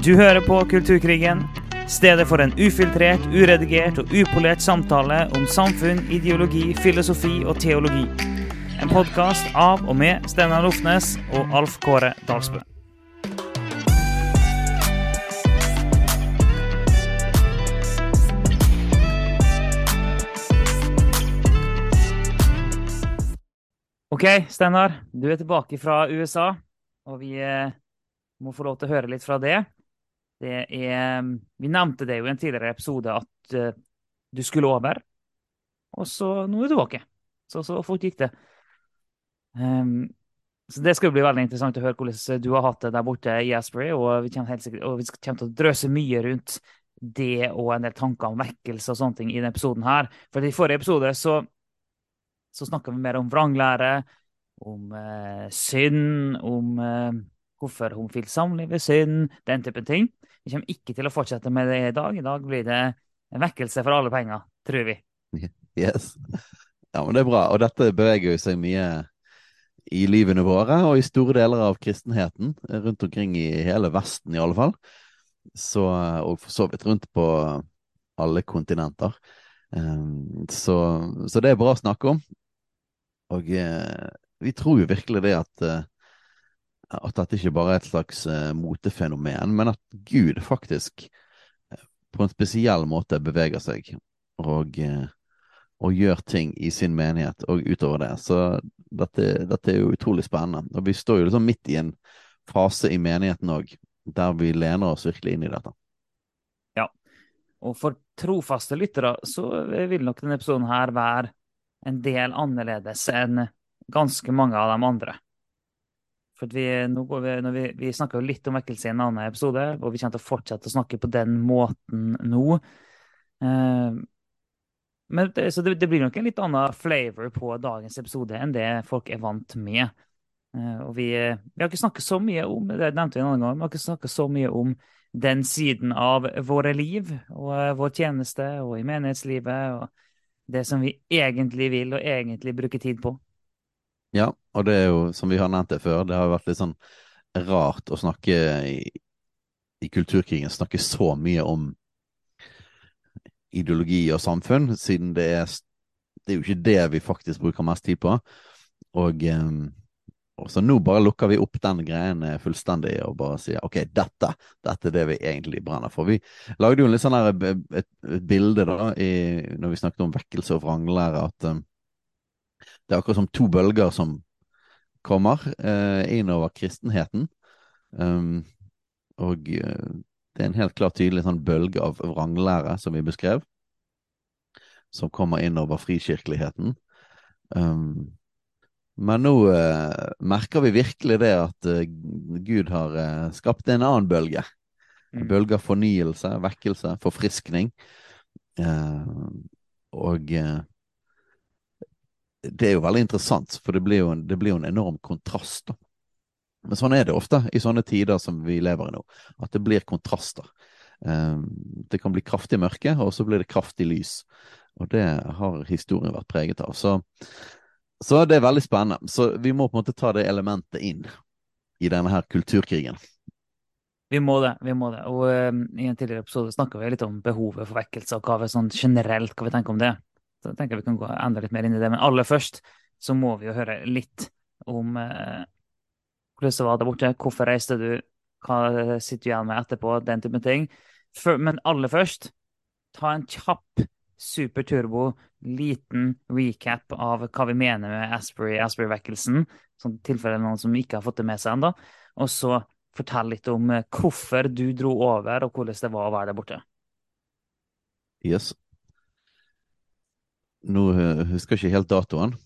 Du hører på Kulturkrigen, stedet for en ufiltrert, uredigert og upolert samtale om samfunn, ideologi, filosofi og teologi. En podkast av og med Steinar Lofnes og Alf Kåre Dalsbø. Ok, Steinar. Du er tilbake fra USA, og vi eh, må få lov til å høre litt fra det. Det er Vi nevnte det jo i en tidligere episode at uh, du skulle over, og så nå er du tilbake. Så så fort gikk det. Um, så det skal bli veldig interessant å høre hvordan du har hatt det der borte i Asbury, og vi kommer, sikkert, og vi kommer til å drøse mye rundt det og en del tanker om vekkelse og sånne ting i denne episoden her. For i forrige episode så så snakka vi mer om vranglære, om uh, synd, om uh, hvorfor homofil samliv er synd, den typen ting. Vi kommer ikke til å fortsette med det i dag. I dag blir det en vekkelse for alle penger, tror vi. Yes. Ja, men det er bra. Og dette beveger jo seg mye i livene våre, og i store deler av kristenheten, rundt omkring i hele Vesten i alle fall. Så, og for så vidt rundt på alle kontinenter. Um, så, så, det er bra å snakke om. Og eh, vi tror jo virkelig det at, eh, at dette ikke bare er et slags uh, motefenomen, men at Gud faktisk eh, på en spesiell måte beveger seg og, eh, og, gjør ting i sin menighet og utover det. Så dette, dette, er jo utrolig spennende. Og vi står jo liksom midt i en fase i menigheten òg, der vi lener oss virkelig inn i dette. Ja, og for trofaste lyttere så vil nok denne episoden her være en del annerledes enn ganske mange av de andre. For vi, vi, vi, snakka jo litt om vekkelse i en annen episode, og vi kommer til å fortsette å snakke på den måten nå. Uh, men det, så det, det, blir nok en litt annen flavor på dagens episode enn det folk er vant med. Uh, og vi, vi, har ikke snakket så mye om det nevnte vi en annen gang, vi har ikke snakket så mye om den siden av våre liv og uh, vår tjeneste og i menighetslivet. og det som vi egentlig vil og egentlig bruker tid på. Ja, og det er jo, som vi har nevnt det før, det har vært litt sånn rart å snakke i, i kulturkrigen, snakke så mye om ideologi og samfunn, siden det er, det er jo ikke det vi faktisk bruker mest tid på. Og um, og så nå bare lukker vi opp den greien fullstendig og bare sier ok, dette, dette er det vi egentlig brenner for. Vi lagde jo en litt sånn her, et, et, bilde da, i, når vi snakket om vekkelse og vranglære, at um, det er akkurat som to bølger som kommer uh, innover kristenheten. Um, og uh, det er en helt klart tydelig sånn bølge av vranglære som vi beskrev, som kommer innover frikirkeligheten. Um, men nå uh, merker vi virkelig det at uh, Gud har uh, skapt en annen bølge. En mm. bølge av fornyelse, vekkelse, forfriskning. og det er jo veldig interessant, for det blir jo en, blir jo en enorm kontrast. Da. Men sånn er det ofte i sånne tider som vi lever i nå, at det blir kontraster. det kan bli kraftig mørke, og så blir det kraftig lys. Og det har historien vært preget av. Så så det er veldig spennende. Så vi må på en måte ta det elementet inn i denne her kulturkrigen. Vi må det. vi må det. Og um, I en tidligere episode snakka vi litt om behovet for vekkelse, og hva vi sånn generelt hva vi tenker om det. Så jeg tenker vi kan gå enda litt mer inn i det. Men aller først så må vi jo høre litt om eh, hvordan det var der borte. Hvorfor reiste du? Hva sitter du igjen med etterpå? Den type ting. For, men aller først, ta en kjapp superturbo, liten recap av hva vi mener med Asbury-vekkelsen, sånn tilfelle noen som ikke har fått det med seg ennå. Og så fortell litt om eh, hvorfor du dro over, og hvordan det var å være der borte. Yes. Nå eh, husker jeg ikke helt datoen.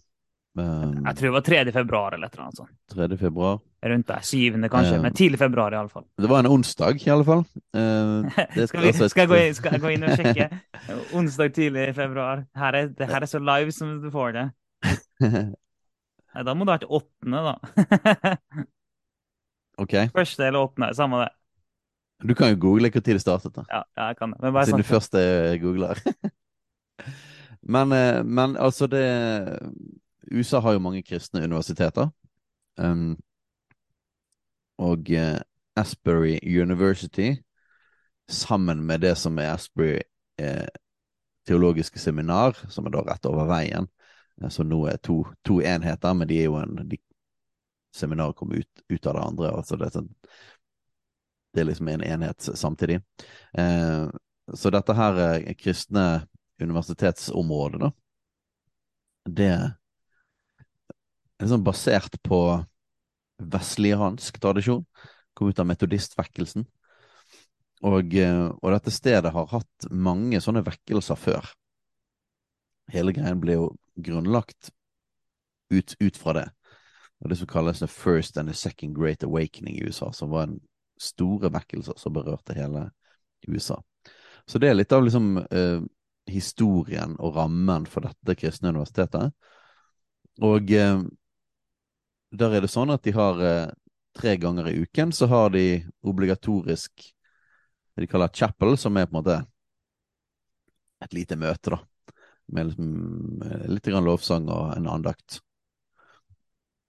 Um, jeg tror det var 3. februar eller et eller annet sånt. 3. februar. Rundt der. 7. kanskje, um, men tidlig februar i alle fall. Det var en onsdag i alle fall. Uh, skal, vi, skal, jeg gå skal, jeg gå inn, og sjekke? onsdag tidlig i februar. Her er, det her er så live som du får det. Nei, da må det ha vært åttende, da. ok. Første eller åttende, samme det. Du kan jo google når det startet. da. Ja, jeg kan det. Siden du først googler. Men, eh, men altså, det USA har jo mange kristne universiteter. Um, og uh, Asbury University, sammen med det som er Asbury eh, teologiske seminar, som er da rett over veien. Eh, så nå er to, to enheter, men de er jo en de, Seminaret kommer ut, ut, av det andre. altså det sånn, det er liksom en enhet samtidig. Eh, så dette her eh, kristne universitetsområdet, da, det er liksom basert på vestliansk tradisjon. Kom ut av metodistvekkelsen. Og, eh, og, dette stedet har hatt mange sånne vekkelser før. Hele greien ble jo grunnlagt ut, ut, fra det. Og det som kalles the first and the second great awakening i USA, som var en store vekkelser som berørte hele USA. Så det er litt av liksom eh, historien og rammen for dette kristne universitetet. Og eh, der er det sånn at de har eh, tre ganger i uken så har de obligatorisk det de kaller chapel, som er på en måte et lite møte, da. Med liksom, eh, litt grann lovsang og en andakt.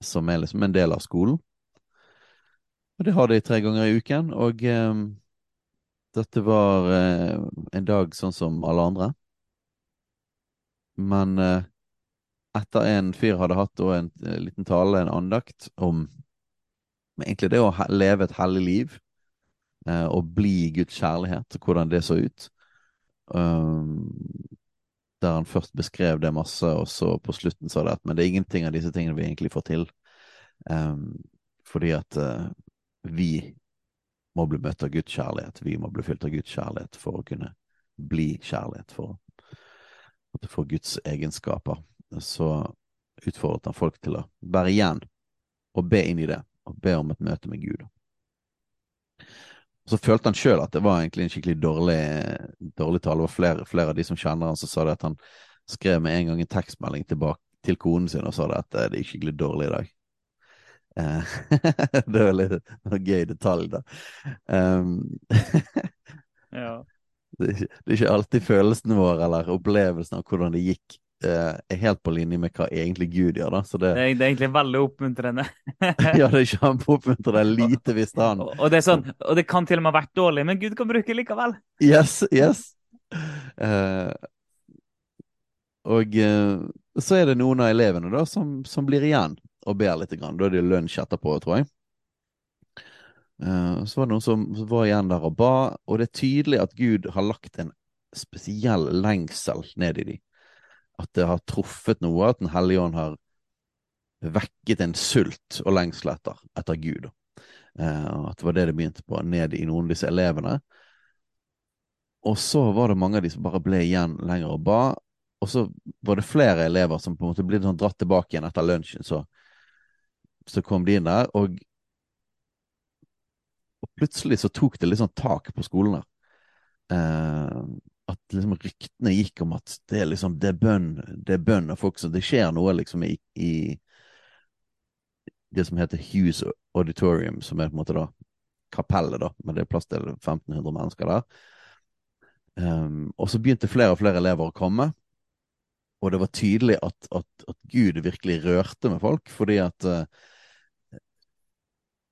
Som er liksom en del av skolen. Og det har de tre ganger i uken. Og eh, dette var eh, en dag sånn som alle andre. Men eh, etter en fyr hadde hatt en, en eh, liten tale, en andakt, om egentlig det å leve et hellig liv, eh, og bli Guds kjærlighet, og hvordan det så ut. Um, der han først beskrev det masse, og så på slutten sa det at men det er ingenting av disse tingene vi egentlig får til. Um, fordi at uh, vi må bli møtt av Guds kjærlighet. Vi må bli fylt av Guds kjærlighet for å kunne bli kjærlighet. For å få Guds egenskaper. Så utfordret han folk til å bære igjen og be inn i det. Og be om et møte med Gud. Så følte han sjøl at det var egentlig en skikkelig dårlig, dårlig tale. Det var flere, flere, av de som kjenner han som sa det at han skrev med en gang en tekstmelding tilbake til konen sin og sa det at eh, det er skikkelig dårlig i dag. Eh, det er litt en gøy detalj, da. Um, ja. Det, er ikke, det, er ikke, alltid følelsene våre eller opplevelsen av hvordan det gikk, Eh, er helt på linje med hva egentlig Gud gjør. da. Det, det, er, egentlig veldig oppmuntrende. ja, det er kjempeoppmuntrende. Lite visste han. Og, og, det er sånn, og det kan til og med ha vært dårlig, men Gud kan bruke det likevel. Yes, yes. Uh, og uh, så er det noen av elevene da som, som blir igjen og ber litt. Grann. Da er det lunsj etterpå, tror jeg. Uh, så var det noen som var igjen der og ba, og det er tydelig at Gud har lagt en spesiell lengsel ned i dem at det har truffet noe, at Den hellige ånd har vekket en sult og lengsel etter, etter Gud. Eh, at det var det det begynte på, ned i noen av disse elevene. Og så var det mange av de som bare ble igjen lenger og ba. Og så var det flere elever som på en måte ble sånn dratt tilbake igjen etter lunsjen. Så, så kom de inn der, og plutselig så tok det litt sånn tak på skolen der. Eh, at liksom ryktene gikk om at det er liksom det er bønn, det er bønn av folk som Det skjer noe liksom i, i, det som heter Hughes Auditorium, som er på en måte da kapellet, da, men det er plass til 1500 mennesker der. Um, og så begynte flere og flere elever å komme, og det var tydelig at, at, at Gud virkelig rørte med folk, fordi at uh,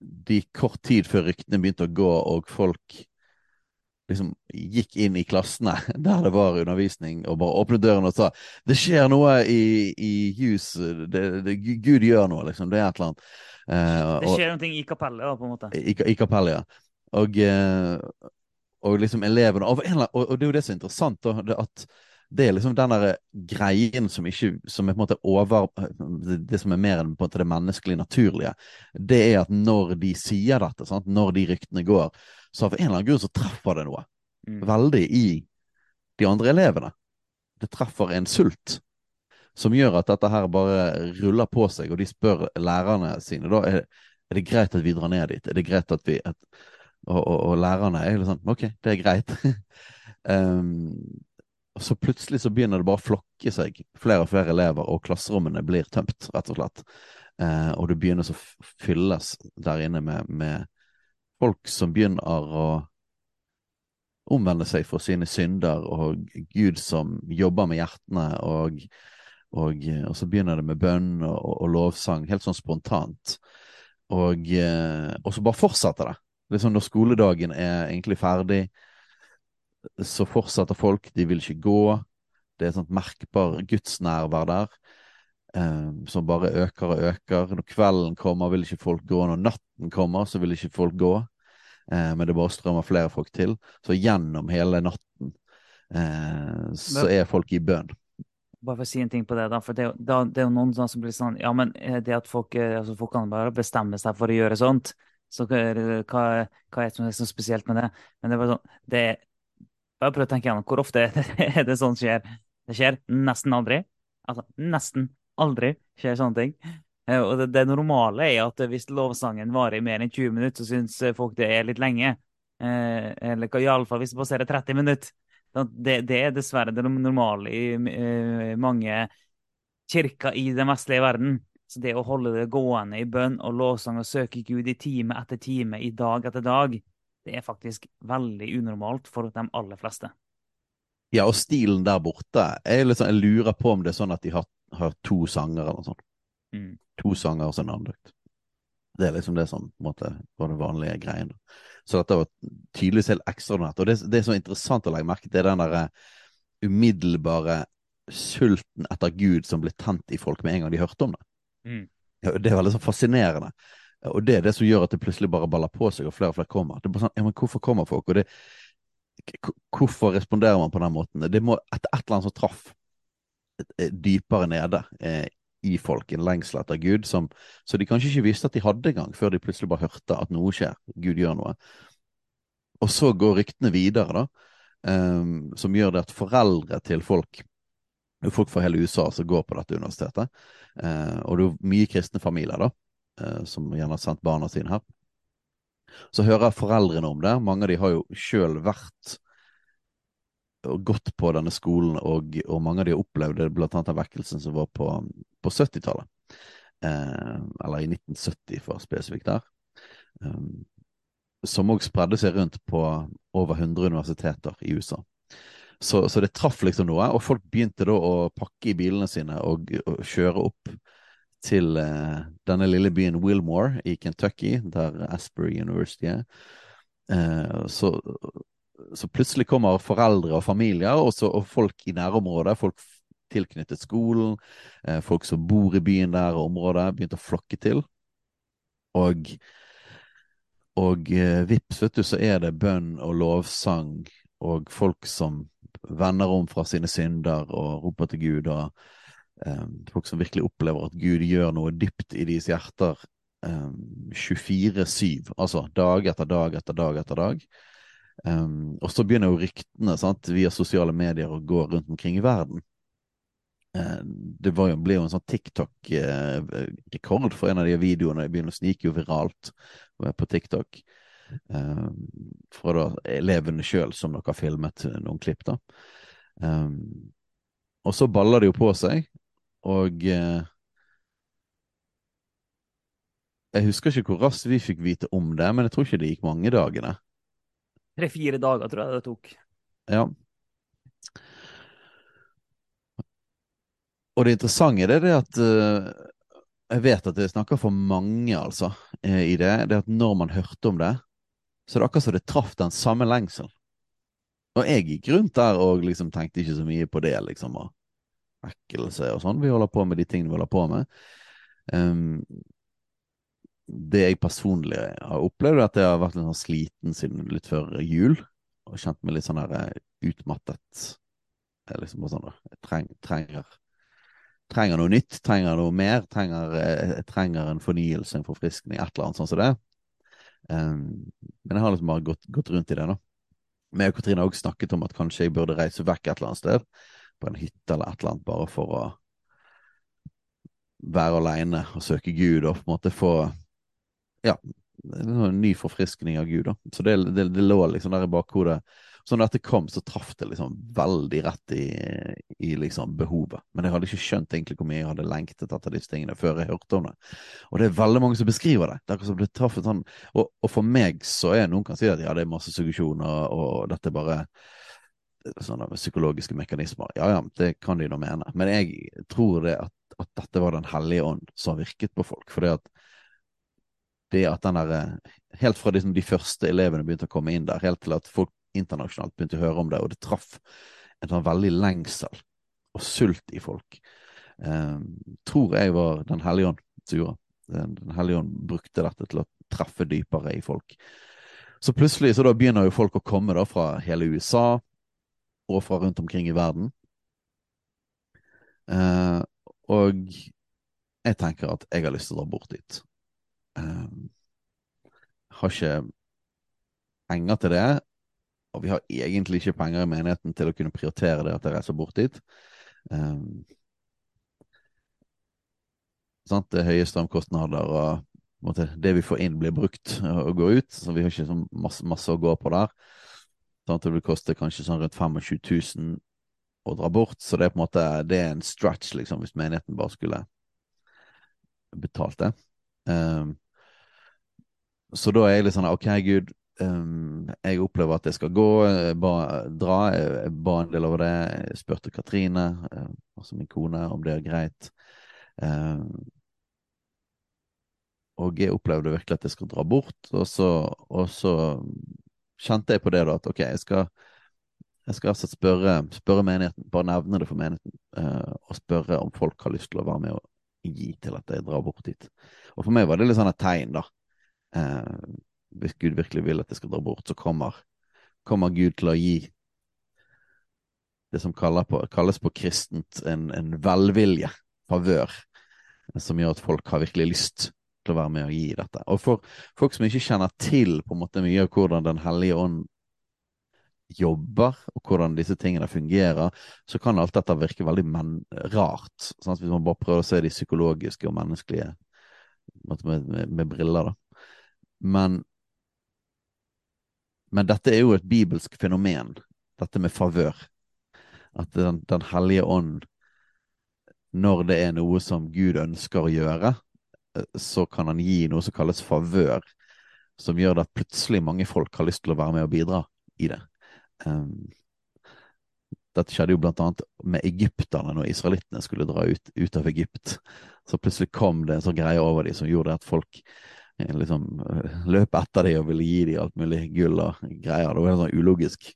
de kort tid før ryktene begynte å gå, og folk liksom gikk inn i klassene der det var undervisning, og bare åpnet døren og sa 'Det skjer noe i, i hus. Det, det, Gud gjør noe', liksom. Det er et eller annet. Uh, det skjer noe i kapellet, da, på en måte. I, i kapellet, ja. Og, uh, og liksom elevene og, og, det er jo det som er interessant, da, at det er liksom den der greien som ikke som er på en måte over Det som er mer enn på en måte det menneskelige, naturlige, det er at når de sier dette, sant? når de ryktene går, så av en eller annen grunn så treffer det noe mm. veldig i de andre elevene. Det treffer en sult som gjør at dette her bare ruller på seg, og de spør lærerne sine da er, er det greit at vi drar ned dit. Er det greit at vi at, og, og, og, lærerne er jo sånn OK, det er greit. um, så plutselig så begynner det bare å flokke seg flere og flere elever, og klasserommene blir tømt, rett og slett. Eh, og det begynner å fylles der inne med, med folk som begynner å omvende seg for sine synder, og Gud som jobber med hjertene, og, og, og så begynner det med bønn og, og lovsang, helt sånn spontant. Og, og, så bare fortsetter det. Liksom når skoledagen er egentlig ferdig, så fortsetter folk, de vil ikke gå. Det er et sånt merkbar gudsnærvær der, eh, som bare øker og øker. Når kvelden kommer, vil ikke folk gå. Når natten kommer, så vil ikke folk gå. Eh, men det bare strømmer flere folk til. Så gjennom hele natten eh, så er folk i bønn. Bare for å si en ting på det, da. For det, da, det er jo noen som blir sånn Ja, men det at folk, altså folk kan bare bestemme seg for å gjøre sånt, så hva, hva er det som er så spesielt med det? Men det er bare sånn det, Bare prøver å tenke igjen, hvor ofte er det sånt skjer. Det skjer nesten aldri. Altså nesten aldri skjer sånne ting. Eh, og det, det, normale er at hvis lovsangen varer i mer enn 20 minutter, så syns folk det er litt lenge. Eh, eller iallfall hvis det passerer 30 minutter. Det, det, er dessverre det normale i uh, mange kirker i den vestlige verden. Så det å holde det gående i bønn og lovsang og søke Gud i time etter time, i dag etter dag, det er faktisk veldig unormalt for de aller fleste. Ja, og stilen der borte Jeg, liksom, jeg lurer på om det er sånn at de har, har to sanger eller noe sånt. Mm. To sanger og så en andakt. Det er liksom det som måte, var den vanlige greien. Så dette var tydeligvis helt ekstraordinært. Og det, det, er så interessant å legge merke til den der eh, umiddelbare sulten etter Gud som ble tent i folk med en gang de hørte om det. Mm. Det er veldig sånn fascinerende. Og det er det som gjør at det plutselig bare baller på seg, og flere og flere kommer. Det er bare sånn, ja, men Hvorfor kommer folk? Og det, hvorfor responderer man på den måten? Det må et, et eller annet som traff eh, dypere nede eh, i folk, en lengsel etter Gud, som, så de kanskje ikke visste at de hadde engang, før de plutselig bare hørte at noe skjer, Gud gjør noe. Og så går ryktene videre, da, eh, som gjør det at foreldre til folk folk fra hele USA som går på dette universitetet, eh, og det er mye kristne familier da, som gjerne har sendt barna sine her. Så hører foreldrene om det. Mange av de har jo sjøl vært og gått på denne skolen, og, og mange av de har opplevd det, blant annet den vekkelsen som var på, på 70-tallet. Eh, eller i 1970, for spesifikt der. Eh, som òg spredde seg rundt på over 100 universiteter i USA. Så, så, det traff liksom noe, og folk begynte da å pakke i bilene sine og, og kjøre opp til uh, denne lille byen Wilmore i Kentucky, der Asbury University er. Uh, så så plutselig kommer foreldre og familier også, og folk i nærområdet, folk tilknyttet skolen, uh, folk som bor i byen der og området, begynte å flokke til. Og, og vips, vet du, så er det bønn og lovsang og folk som vender om fra sine synder og roper til Gud, og folk som virkelig opplever at Gud gjør noe dypt i deres hjerter eh, 24-7, altså dag etter dag etter dag etter dag. Um, og så begynner jo ryktene sant, via sosiale medier å gå rundt omkring i verden. Uh, det jo, ble jo en sånn TikTok-rekord uh, for en av de videoene. Det begynner å snike jo viralt på TikTok. Uh, fra da elevene sjøl som dere har filmet noen klipp, da. Um, og så baller det jo på seg, og eh, Jeg husker ikke hvor raskt vi fikk vite om det, men jeg tror ikke det gikk mange dagene. Tre-fire dager tror jeg det tok. Ja. Og det interessante er det at eh, jeg vet at det snakker for mange, altså, eh, i det. Det at når man hørte om det, så er det akkurat som det traff den samme lengselen. Og jeg gikk rundt der og liksom tenkte ikke så mye på det, liksom, og vekkelse og sånn. Vi holder på med de tingene vi holder på med. Um, det jeg personlig har opplevd, er at jeg har vært litt sånn sliten siden litt før jul. Og kjent meg litt sånn der eh, utmattet. Jeg liksom bare sånn Jeg treng, trenger, trenger noe nytt, trenger noe mer. Trenger, eh, jeg trenger en fornyelse, en forfriskning, et eller annet sånn som det. Um, men jeg har liksom bare gått, gått rundt i det, da. Jeg og Katrine har også snakket om at kanskje jeg burde reise vekk et eller annet sted. På en hytte eller et eller annet, bare for å være aleine og søke Gud og på en måte få ja, en ny forfriskning av Gud. da. Så det, det, det lå liksom der i bakhodet. Så når dette kom, så traff det liksom veldig rett i, i liksom behovet. Men jeg hadde ikke skjønt egentlig hvor mye jeg hadde lengtet etter disse tingene før jeg hørte om det. Og det er veldig mange som beskriver det. det, som det sånn. Og, og, for meg så er noen kan si at ja, det er masse suggesjon, og, og dette bare sånne psykologiske mekanismer. Ja ja, det kan de nå mene. Men jeg tror det at, at dette var Den hellige ånd som virket på folk. For det at det at den der Helt fra liksom de første elevene begynte å komme inn der, helt til at folk internasjonalt begynte å høre om det, og det traff en sånn veldig lengsel og sult i folk. Eh, tror jeg var Den hellige ånd som gjorde. Den hellige ånd brukte dette til å treffe dypere i folk. Så plutselig så da begynner jo folk å komme da fra hele USA og fra rundt omkring i verden. Eh, og jeg tenker at jeg har lyst til å dra bort dit. Eh, har ikke penger til det, og vi har egentlig ikke penger i menigheten til å kunne prioritere det at jeg reiser bort dit. Um, sant? Det er høye strømkostnader, og måte, det vi får inn, blir brukt og går ut. Så vi har ikke så masse, masse å gå på der. Sånn det vil koste kanskje sånn rundt 25 000 å dra bort. Så det er på en måte det er en stretch, liksom, hvis menigheten bare skulle betalt det. Um, så da er jeg litt sånn OK, Gud, um, jeg opplever at jeg skal gå, jeg ba, dra. Jeg ba en del over det. Jeg spurte Katrine, um, altså min kone, om det er greit. Um, og jeg opplevde virkelig at jeg skal dra bort, og så, og så kjente jeg på det da at OK, jeg skal, jeg skal altså spørre, spørre menigheten, bare nevne det for menigheten, uh, og spørre om folk har lyst til å være med og gi til at jeg drar bort dit. Og for meg var det litt sånn et tegn, da. Uh, hvis Gud virkelig vil at jeg skal dra bort, så kommer, kommer Gud til å gi det som på, kalles på kristent en, en velvilje, favør, som gjør at folk har virkelig lyst til å være med og gi dette. Og for folk som ikke kjenner til på en måte mye av hvordan Den hellige ånd jobber, og hvordan disse tingene fungerer, så kan alt dette virke veldig rart. Sant? Hvis man bare prøver å se de psykologiske og menneskelige med, med, med briller. da. Men, men dette er jo et bibelsk fenomen, dette med favør. At den, den hellige ånd, når det er noe som Gud ønsker å gjøre, så kan han gi noe som kalles favør, som gjør det at plutselig mange folk har lyst til å være med og bidra i det. Um, dette skjedde jo blant annet med egypterne når israelittene skulle dra ut, ut, av Egypt. Så plutselig kom det en sånn greie over dem som gjorde at folk liksom løp etter dem og ville gi dem alt mulig gull og greier. Det var helt sånn ulogisk.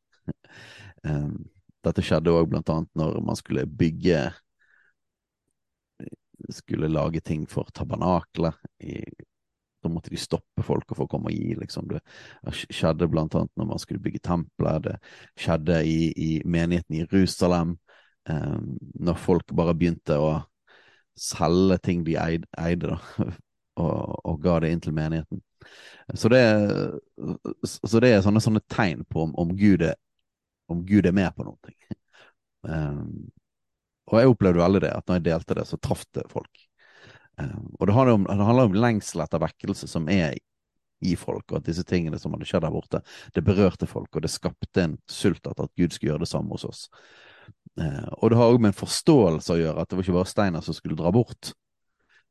Dette skjedde òg blant annet når man skulle bygge Skulle lage ting for tabernaklet. Da måtte de stoppe folk for å komme og gi, liksom. Det skjedde blant annet når man skulle bygge templer, Det skjedde i, i menigheten i Jerusalem. Um, når folk bare begynte å selge ting de eide, eide da, og, og, ga det inn til menigheten. Så det, så det er sånne, sånne tegn på om, om, Gud er, om, Gud er, med på noe. Um, og jeg opplevde veldig det, at når jeg delte det, så traff det folk. Um, og det handler, om, det handler om lengsel etter vekkelse som er i folk, og at disse tingene som hadde skjedd der borte, det berørte folk, og det skapte en sult etter at Gud skulle gjøre det samme hos oss. Uh, og det har òg med en forståelse å gjøre, at det var ikke bare Steiner som skulle dra bort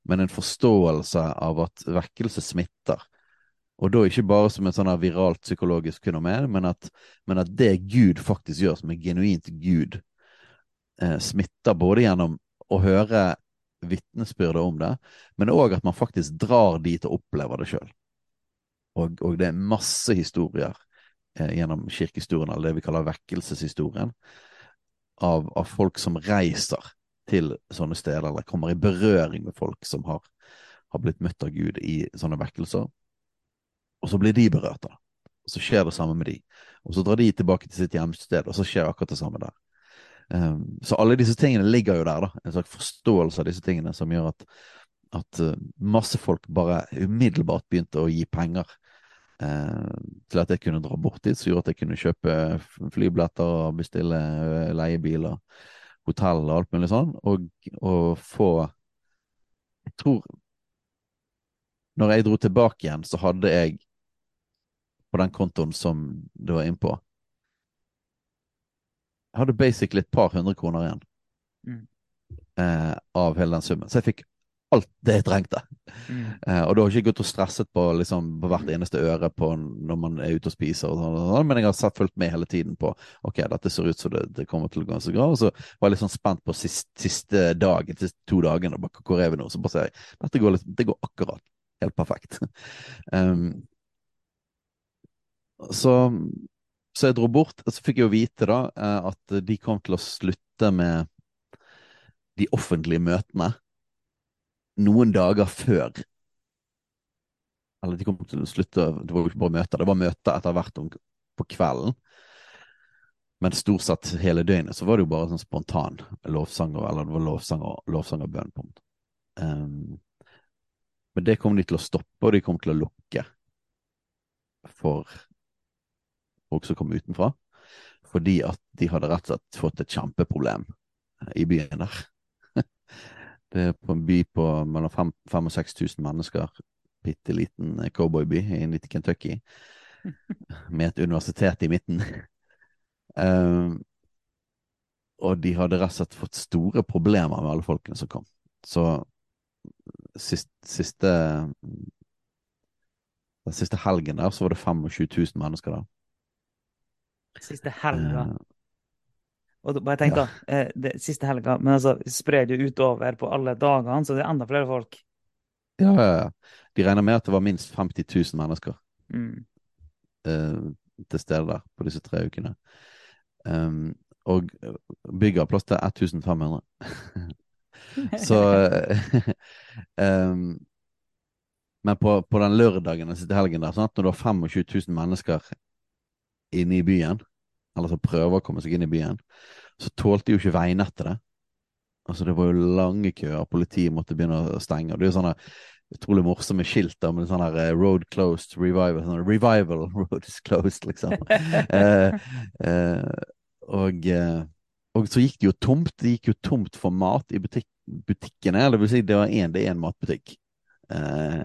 men en forståelse av at vekkelse smitter. Og da ikke bare som et sånn viralt psykologisk fenomen, men at, men at, det Gud faktisk gjør, som er genuint Gud, eh, smitter både gjennom å høre vitnesbyrdet om det, men òg at man faktisk drar dit og opplever det sjøl. Og, og, det er masse historier eh, gjennom kirkehistorien, eller det vi kaller vekkelseshistorien, av, av folk som reiser til sånne steder, eller kommer i berøring med folk som har, har blitt møtt av Gud i sånne vekkelser. Og så blir de berørt, da. Og så skjer det samme med de. Og så drar de tilbake til sitt hjemsted, og så skjer akkurat det samme der. Um, så alle disse tingene ligger jo der, da. En slags forståelse av disse tingene som gjør at, at uh, masse folk bare umiddelbart begynte å gi penger uh, til at jeg kunne dra bort dit, som gjorde at jeg kunne kjøpe flybilletter og bestille uh, leiebiler hotell og alt mulig sånn, og, og få Jeg tror Når jeg dro tilbake igjen, så hadde jeg på den kontoen som du var inne på Jeg hadde basically et par hundre kroner igjen mm. eh, av hele den summen. Så jeg fikk alt det jeg trengte. Mm. Eh, og da har jeg ikke gått og stresset på, liksom, på hvert eneste øre på når man er ute og spiser, og sånn, sånn men jeg har sett, fulgt med hele tiden på ok, dette ser ut som det, det kommer til å gå så bra. Og så var jeg litt sånn spent på siste, siste dag, siste to dagene, bare, hvor er vi nå? Så bare ser jeg dette går, litt, det går akkurat. helt perfekt. Um, så, så jeg dro bort, og så fikk jeg jo vite da eh, at de kom til å slutte med de offentlige møtene noen dager før. Eller de kom til å slutte, det var jo ikke bare møter, det var møter etter hvert om, på kvelden. Men stort sett hele døgnet så var det jo bare sånn spontan lovsang, eller det var lovsang og, lovsang og bønn. på. Um, men det kom de til å stoppe, og de kom til å lukke for folk som kom utenfra. Fordi at de hadde rett og slett fått et kjempeproblem i byen der. Det er på en by på mellom 5000 og 6000 mennesker. Bitte liten cowboyby i Kentucky. Med et universitet i midten. Um, og de hadde rett og slett fått store problemer med alle folkene som kom. Så sist, siste Den siste helgen der så var det 25 000 mennesker der. Siste helga. Uh, og bare tenk, ja. da. Eh, det, siste helga, men altså sprer det utover på alle dagene, så det er enda flere folk. Ja, ja, ja. De regner med at det var minst 50 000 mennesker mm. uh, til stede der på disse tre ukene. Um, og bygget har plass til 1500. Så um, Men på, på, den lørdagen den siste helgen der, sånn at når du har 25 000 mennesker inne i byen, eller som prøver å komme seg inn i byen, så tålte jo ikke veinettet det. Altså Det var jo lange køer, politiet måtte begynne å stenge. og Det er jo sånne utrolig morsomme skilt da, med sånn her uh, 'Road closed, revival'. Sånn, revival, road is closed, liksom. uh, uh, og, eh, og, så gikk det jo tomt. Det gikk jo tomt for mat i butik butikkene. Det vil si, det var én en matbutikk. Eh,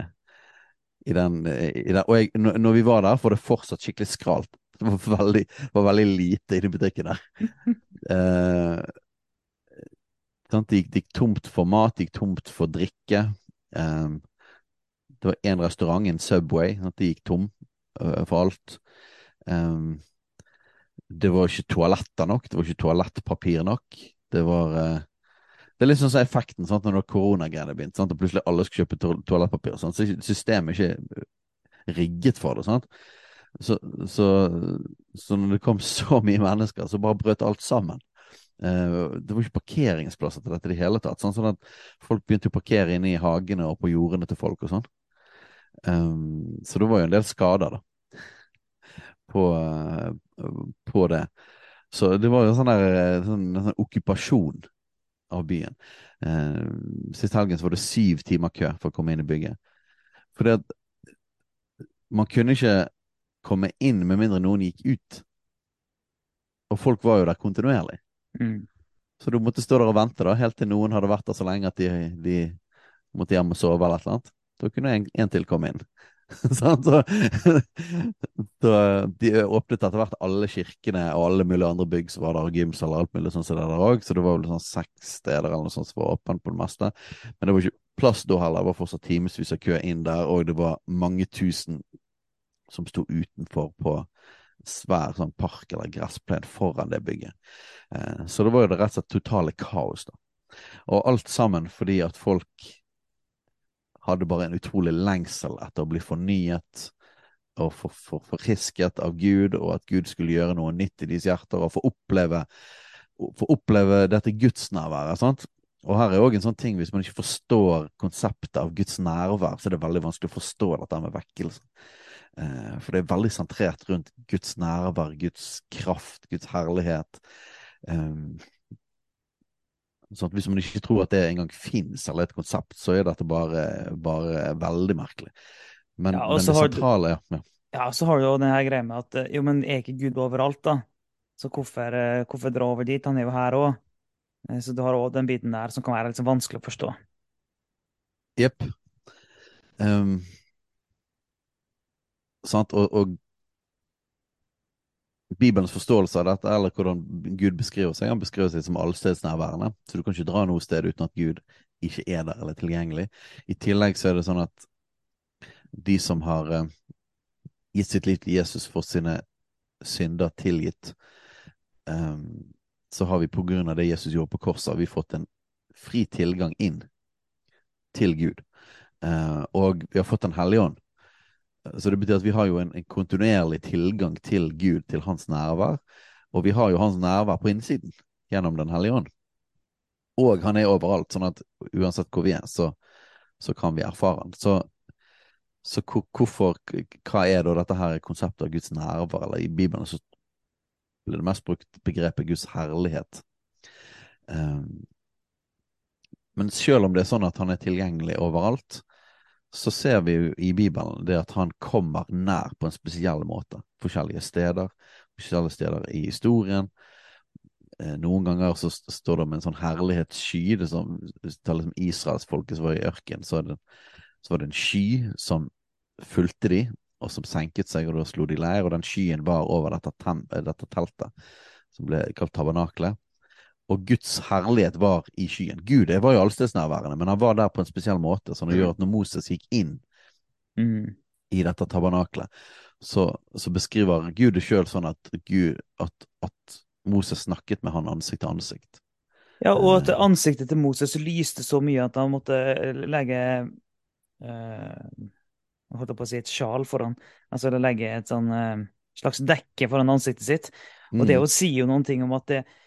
i den, i den, og jeg, når vi var der, var det fortsatt skikkelig skralt. Det var veldig, var veldig lite i butikken der. eh, det, gikk, tomt for mat, det gikk tomt for drikke. Eh, det var én restaurant, en Subway, de gikk tom uh, for alt. Um, det var ikke toaletter nok, det var ikke toalettpapir nok. Det var uh, Det er litt sånn som effekten sant, når koronagreiene begynte, og plutselig alle skulle kjøpe to toalettpapir. Sant? Så systemet er ikke rigget for det. Sant? Så, så, så, når det kom så mye mennesker, så bare brøt alt sammen. Uh, det var ikke parkeringsplasser til dette i det hele tatt. Sånn, sånn at folk begynte å parkere inne i hagene og på jordene til folk og sånn. Um, så det var jo en del skader, da på, eh, på det. Så det var jo sånn der eh, sånn, sånn okkupasjon av byen. Eh, sist helgen så var det syv timer kø for å komme inn i bygget. Fordi at man kunne ikke komme inn med mindre noen gikk ut. Og folk var jo der kontinuerlig. Mm. Så du måtte stå der og vente da, helt til noen hadde vært der så lenge at de, de måtte hjem og sove eller et eller annet. Da kunne en, en til komme inn. så, så, de åpnet etter hvert alle kirkene og alle mulige andre bygg som var der, og gymsaler og alt mulig sånn som det der òg. Så det var vel sånn seks steder eller noe sånt som var åpent på det meste. Men det var ikke plass da heller. Det var fortsatt timevis av kø inn der, og det var mange tusen som sto utenfor på svær sånn park eller gressplen foran det bygget. Eh, så det var jo det rett og slett totale kaos, da. Og alt sammen fordi at folk hadde bare en utrolig lengsel etter å bli fornyet og for, for, av Gud, og at Gud skulle gjøre noe nytt i deres hjerter, og få oppleve, få oppleve dette gudsnærværet. sant? Og her er òg en sånn ting, hvis man ikke forstår konseptet av Guds nærvær, så er det veldig vanskelig å forstå dette med vekkelse. Eh, for det er veldig sentrert rundt Guds nærvær, Guds kraft, Guds herlighet. Um, Sånn hvis man ikke tror at det engang fins eller et konsept, så er dette bare, bare veldig merkelig. Men, ja, men det sentrale ja, ja. ja, så har du jo denne greia med at jo, men er ikke Gud overalt, da? Så hvorfor, eh, hvorfor dra over dit? Han er jo her òg. Eh, så du har òg den biten der som kan være litt sånn vanskelig å forstå. Jepp. Um, sant, og, og Bibelens forståelse av dette, eller hvordan Gud beskriver seg. Han beskriver seg som allstedsnærværende, så du kan ikke dra noe sted uten at Gud ikke er der eller tilgjengelig. I tillegg så er det sånn at de som har uh, gitt sitt liv til Jesus for sine synder tilgitt, um, så har vi på grunn av det Jesus gjorde på korset, har vi fått en fri tilgang inn til Gud. Uh, og vi har fått Den hellige ånd. Så det betyr at vi har jo en, en, kontinuerlig tilgang til Gud, til hans nærvær. Og vi har jo hans nærvær på innsiden gjennom Den hellige ånd. Og han er overalt, sånn at uansett hvor vi er, så, så kan vi erfare han. Så, så hvorfor, hva er da dette her konseptet av Guds nærvær? Eller i Bibelen så blir det mest brukt begrepet Guds herlighet. Um, men selv om det er sånn at han er tilgjengelig overalt, så ser vi jo i Bibelen det at han kommer nær på en spesiell måte. Forskjellige steder, forskjellige steder i historien. Eh, noen ganger så står det om en sånn herlighetssky. Det som, taler om Israelsfolket som var i ørkenen, så, så, var det en sky som fulgte de, og som senket seg, og da slo de leir. Og den skyen var over dette, dette teltet, som ble kalt tabernaklet og Guds herlighet var i skyen. Gud var jo allstedsnærværende, men han var der på en spesiell måte, som det gjør at når Moses gikk inn mm. i dette tabernaklet, så, så, beskriver Gud det sjøl sånn at, Gud, at, at, Moses snakket med han ansikt til ansikt. Ja, og at eh. ansiktet til Moses lyste så mye at han måtte legge uh, Jeg holdt på å si et sjal foran. Altså legge et sånn uh, slags dekke foran ansiktet sitt. Og mm. det sier jo noen ting om at det, Eh,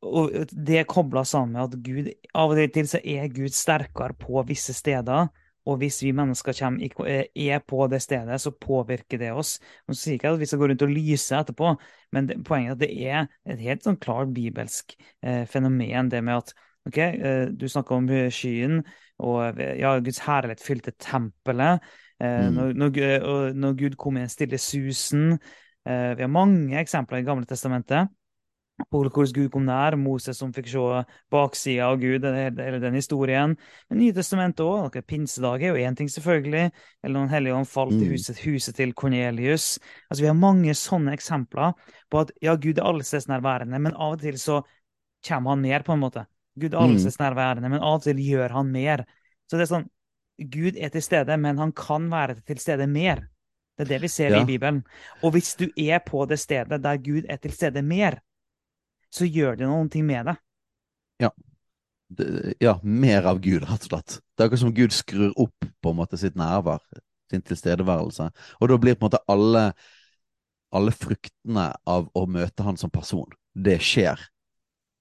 og det er kobla sammen med at Gud av og til så er Gud sterkere på visse steder. Og hvis vi mennesker kommer, eh, er på det stedet, så påvirker det oss. Nå sier ikke at vi skal gå rundt og lyse etterpå, men poenget er at det er et helt sånn klart bibelsk eh, fenomen, det med at ok, eh, du snakker om skyen, og ja, Guds herlighet fylte tempelet. Eh, mm. når, når, når, Gud kom i den stille susen. Eh, vi har mange eksempler i Gamle testamentet på hvordan Gud kom nær, Moses som fikk se baksida av Gud, eller den historien. Men Nytestamentet òg. Pinsedag er jo én ting, selvfølgelig. Eller noen hellige ånd falt i mm. huset, huset til Kornelius. Altså, Vi har mange sånne eksempler på at ja, Gud er allestedsnærværende, men av og til så kommer han mer, på en måte. Gud er allestedsnærværende, men av og til gjør han mer. Så det er sånn Gud er til stede, men han kan være til stede mer. Det er det vi ser ja. i Bibelen. Og hvis du er på det stedet der Gud er til stede mer, så gjør det noen ting med det. Ja. Det, ja, mer av Gud, rett og slett. Det er akkurat som Gud skrur opp på en måte sitt nærvær, sin tilstedeværelse. Og da blir på en måte alle, alle fruktene av å møte han som person, det skjer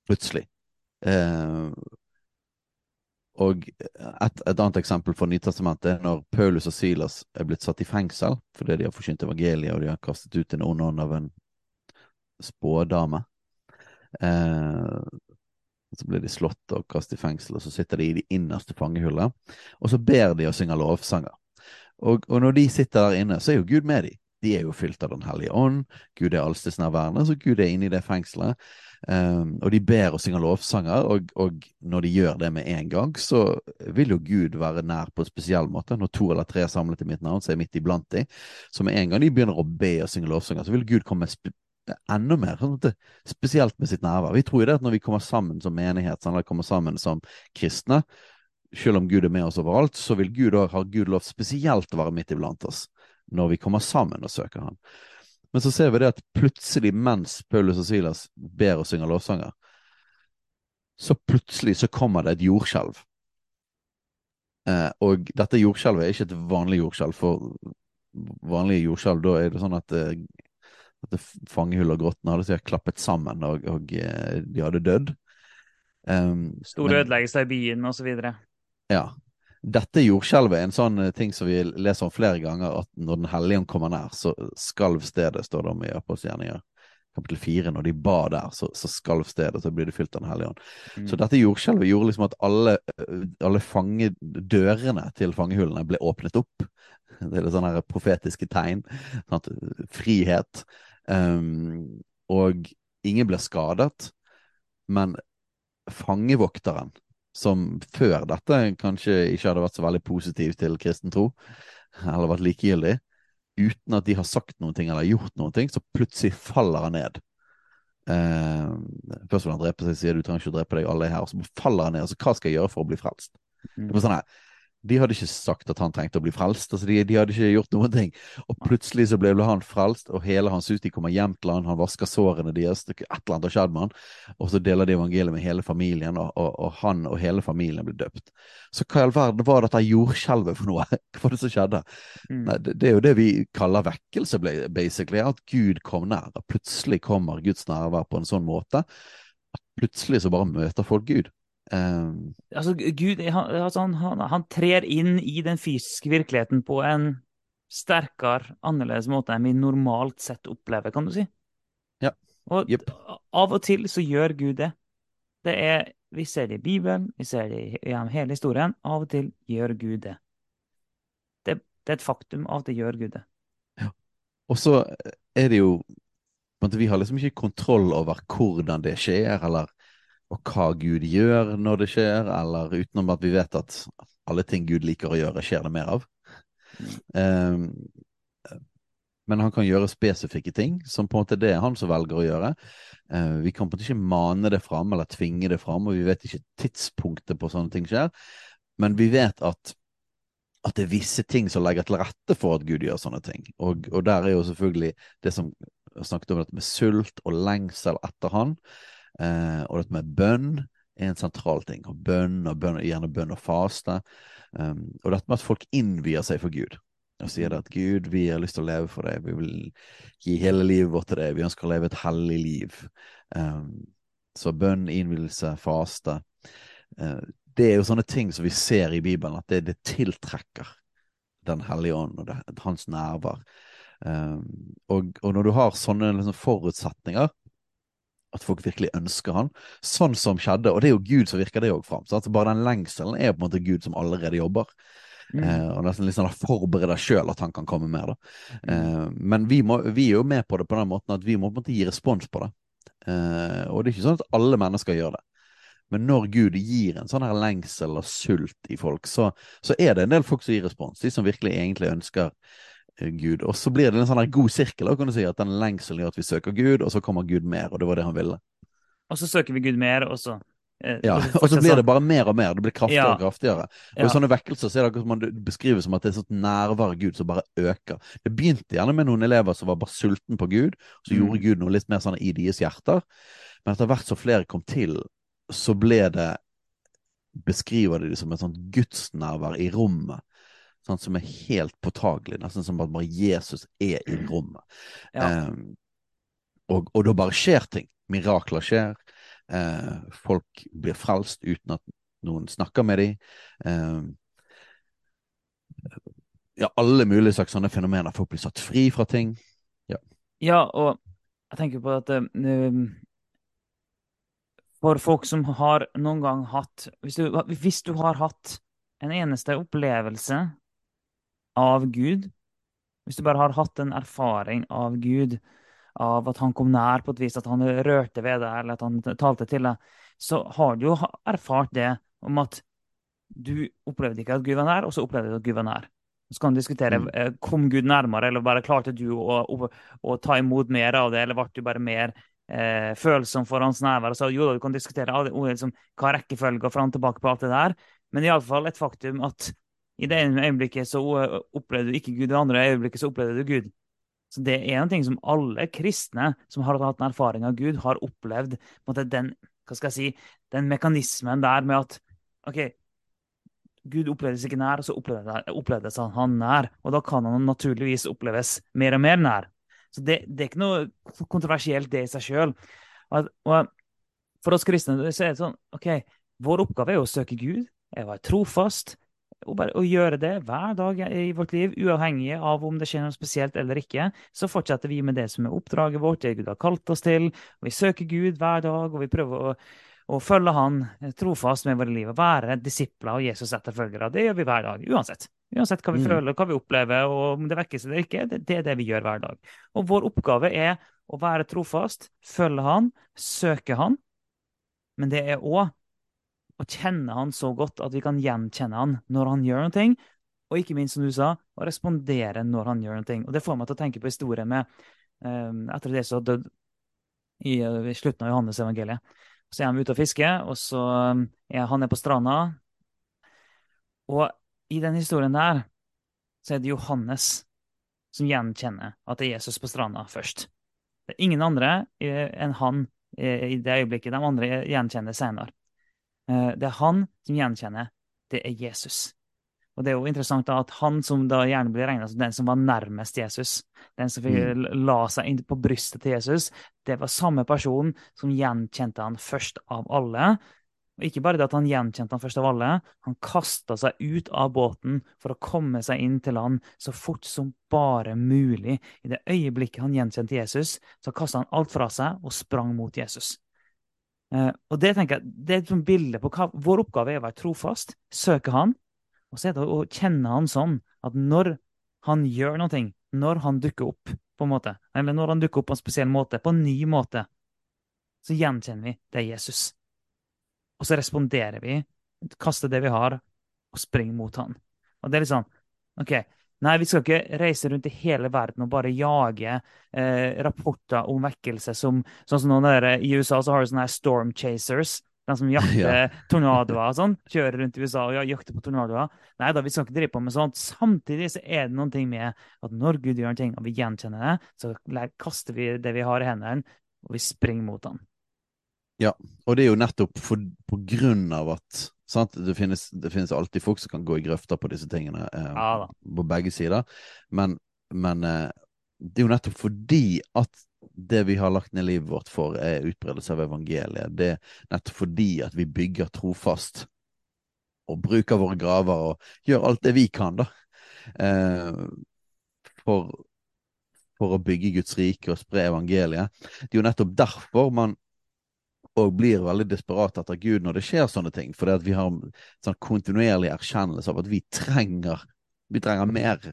plutselig. Eh, og et, et, annet eksempel fra Nytestamentet er når Paulus og Silas er blitt satt i fengsel fordi de har forkynt evangeliet og de har kastet ut en ond ånd av en spådame. Eh, så blir de slått og kastet i fengsel, og så sitter de i de innerste fangehullene. Og så ber de og synger lovsanger. Og, og, når de sitter der inne, så er jo Gud med dem. De er jo fylt av Den hellige ånd. Gud er allstedsnærværende, så Gud er inne i det fengselet. Um, og de ber og synger lovsanger, og, og, når de gjør det med en gang, så vil jo Gud være nær på en spesiell måte. Når to eller tre er samlet i mitt navn, så er jeg midt iblant dem. Så med en gang de begynner å be og synge lovsanger, så vil Gud komme enda mer sånn spesielt med sitt nærvær. Vi tror jo det at når vi kommer sammen som menighet, sånn, eller kommer sammen som kristne, selv om Gud er med oss overalt, så vil Gud også, har Gud lov spesielt å være midt iblant oss når vi kommer sammen og søker Han. Men så ser vi det at plutselig, mens Paulus og Silas ber og synger lovsanger, så plutselig så kommer det et jordskjelv. Eh, og dette jordskjelvet er ikke et vanlig jordskjelv, for vanlige jordskjelv, da er det sånn at eh, at fangehull og grottene hadde sikkert klappet sammen, og, og eh, de hadde dødd. Um, Store ødeleggelser i byen osv. Ja. Dette jordskjelvet er en sånn eh, ting som vi leser om flere ganger, at når Den hellige ånd kommer nær, så skalv stedet, står det om i apostelgjerninger kapittel 4, når de ba der, så, så skalv stedet, så blir det fylt av Den hellige ånd. Mm. Så dette jordskjelvet gjorde liksom at alle, alle fange, fangedørene til fangehullene ble åpnet opp. Det er sånne profetiske tegn. Sånn frihet. Um, og ingen ble skadet, men fangevokteren, som før dette kanskje ikke hadde vært så veldig positiv til kristen tro, eller vært likegyldig, uten at de har sagt noe eller gjort noe, så plutselig faller han ned. Uh, først vil han drepe seg, sier du trenger ikke å drepe deg, alle er her. Og så faller han ned. så Hva skal jeg gjøre for å bli frelst? Mm. Det var sånn her, De hadde ikke sagt at han trengte å bli frelst. altså De, de hadde ikke gjort noen ting. Og plutselig så ble han frelst, og hele hans hus de kommer hjem til han, han vasker sårene deres. Et eller annet har skjedd med han. Og så deler de evangeliet med hele familien, og, og, og, han og hele familien blir døpt. Så hva i all verden var dette jordskjelvet for noe? Hva var det som skjedde? Mm. Nei, det, det, er jo det vi kaller vekkelse, basically. At Gud kom nær. Plutselig kommer Guds nærvær på en sånn måte at plutselig så bare møter folk Gud. Um, altså, Gud han, altså, han, han, trer inn i den fysiske virkeligheten på en sterkere, annerledes måte enn vi normalt sett opplever, kan du si. Ja. Og yep. av og til så gjør Gud det. Det er, Vi ser det i Bibelen, vi ser det gjennom hele historien. Av og til gjør Gud det. Det, det er et faktum. Av og til gjør Gud det. Ja. Og så er det jo Vi har liksom ikke kontroll over hvordan det skjer, eller og hva Gud gjør når det skjer, eller utenom at vi vet at alle ting Gud liker å gjøre, skjer det mer av. Um, men han kan gjøre spesifikke ting, som på en måte det er han som velger å gjøre. Uh, vi kan på en måte ikke mane det fram eller tvinge det fram, og vi vet ikke tidspunktet på sånne ting skjer. Men vi vet at, at det er visse ting som legger til rette for at Gud gjør sånne ting. Og, og der er jo selvfølgelig det som snakket om dette med sult og lengsel etter han. Eh, og dette med bønn er en sentral ting. Og bønn, og bønn, gjerne bønn og faste. Um, og dette med at folk innvier seg for Gud. Og sier at Gud, vi har lyst til å leve for deg, vi vil gi hele livet vårt til deg, vi ønsker å leve et hellig liv. Um, så bønn, innvielse, faste. Uh, det er jo sånne ting som vi ser i Bibelen, at det, det tiltrekker Den hellige ånd og det, hans nærvær. Um, og, og, når du har sånne liksom, forutsetninger, at folk virkelig ønsker han, sånn som skjedde. Og det er jo Gud som virker det òg fram. Så bare den lengselen er på en måte Gud som allerede jobber. Mm. Eh, og nesten sånn forbereder sjøl at han kan komme mer. da. Mm. Eh, men vi, må, vi, er jo med på det på den måten at vi må på en måte gi respons på det. Eh, og det er ikke sånn at alle mennesker gjør det. Men når Gud gir en sånn her lengsel og sult i folk, så, så er det en del folk som gir respons. De som virkelig egentlig ønsker Gud. Og så blir det en sånn god sirkel, kan du si, at den lengselen gjør at vi søker Gud, og så kommer Gud mer, og det var det han ville. Og så søker vi Gud mer, og så eh, Ja, og så blir det bare mer og mer. Det blir kraftigere og kraftigere. Og I sånne vekkelser så er det akkurat som man beskriver som at det er sånt nærvær av Gud som bare øker. Det begynte gjerne med noen elever som var bare sulten på Gud, så mm. gjorde Gud noe litt mer sånn i deres hjerter. Men etter hvert som flere kom til, så ble det Beskriver de det som et sånt gudsnærvær i rommet sånn, som er helt påtagelig. Nesten som at bare Jesus er i rommet. Ja. Um, og, og, da bare skjer ting. Mirakler skjer. Uh, folk blir frelst uten at noen snakker med dem. Um, ja, alle mulige slags sånne fenomener. Folk blir satt fri fra ting. Ja, ja og jeg tenker på at uh, for folk som har noen gang hatt hvis du, hvis du har hatt en eneste opplevelse av Gud, hvis du bare har hatt en erfaring av Gud, av at han kom nær på et vis, at han rørte ved deg, eller at han talte til deg, så har du jo erfart det om at du opplevde ikke at Gud var nær, og så opplevde du at Gud var nær. Så kan du diskutere mm. Eh, kom Gud nærmere, eller bare klarte du å, å, å, ta imot mer av det, eller ble du bare mer eh, følsom for hans nærvær? Så jo, du kan diskutere liksom, hva rekkefølga fram tilbake på alt det der, men iallfall et faktum at i det ene øyeblikket så opplevde du ikke Gud, i det andre øyeblikket så opplevde du Gud. Så det er en ting som alle kristne som har hatt en erfaring av Gud, har opplevd. Den, hva skal jeg si, den mekanismen der med at OK, Gud opplevdes ikke nær, og så opplevdes han nær. Og da kan han naturligvis oppleves mer og mer nær. Så det, det er ikke noe kontroversielt, det i seg sjøl. For oss kristne så er det sånn OK, vår oppgave er å søke Gud, Jeg var trofast, og bare å gjøre det hver dag i vårt liv, uavhengig av om det skjer noe spesielt eller ikke, så fortsetter vi med det som er oppdraget vårt, det Gud har kalt oss til. og Vi søker Gud hver dag, og vi prøver å, å følge Han trofast med våre liv. og Være disipler og Jesus etterfølgere. Det gjør vi hver dag, uansett. Uansett hva vi mm. føler, hva vi opplever, og om det vekkes eller ikke. Det, det er det vi gjør hver dag. Og vår oppgave er å være trofast, følge Han, søke Han. Men det er òg å kjenne han så godt at vi kan gjenkjenne han når han gjør noe. Og ikke minst, som du sa, å respondere når han gjør noe. Og det får meg til å tenke på historien med um, etter det som har dødd i, i, slutten av Johannes evangeliet. Så er han ute og fisker, og så um, er han er på stranda. Og i den historien der så er det Johannes som gjenkjenner at det er Jesus på stranda først. Det er ingen andre eh, enn han eh, i det øyeblikket. De andre gjenkjenner senere. Eh, det er han som gjenkjenner. Det er Jesus. Og det er jo interessant da at han som da gjerne blir regna som den som var nærmest Jesus, den som Mm. la seg inn på brystet til Jesus, det var samme person som gjenkjente han først av alle. Og ikke bare det at han gjenkjente han først av alle, han kasta seg ut av båten for å komme seg inn til land så fort som bare mulig. I det øyeblikket han gjenkjente Jesus, så kasta han alt fra seg og sprang mot Jesus. Eh, og Det tenker jeg, det er et bilde på hva vår oppgave er å være trofast, søke han, og så er det å kjenne han sånn at når han gjør noe, når han dukker opp, på en måte, eller når han dukker opp på en spesiell måte, på en ny måte, så gjenkjenner vi det er Jesus. Og så responderer vi, kaster det vi har, og springer mot han. Og det er litt sånn OK, nei, vi skal ikke reise rundt i hele verden og bare jage eh, rapporter om vekkelse som Sånn som noen der, I USA så har du sånne her storm chasers. De som jakter tornadoer og sånn. Kjører rundt i USA og jakter på tornadoer. Nei da, vi skal ikke drive på med sånt. Samtidig så er det noen ting med at når Gud gjør en ting, og vi gjenkjenner det, så kaster vi det vi har i hendene, og vi springer mot han. Ja, og det er jo nettopp for, på grunn av at sant? Det, finnes, det finnes alltid folk som kan gå i grøfter på disse tingene, eh, Ja på begge sider. Men, men eh, det er jo nettopp fordi at det vi har lagt ned livet vårt for, er utbredelse av evangeliet. Det er nettopp fordi at vi bygger trofast og bruker våre graver og gjør alt det vi kan, da. Eh, for, for å bygge Guds rike og spre evangeliet. Det er jo nettopp derfor man og blir veldig desperat etter Gud når det skjer sånne ting. At vi har sånn kontinuerlig erkjennelse av at vi trenger, vi trenger mer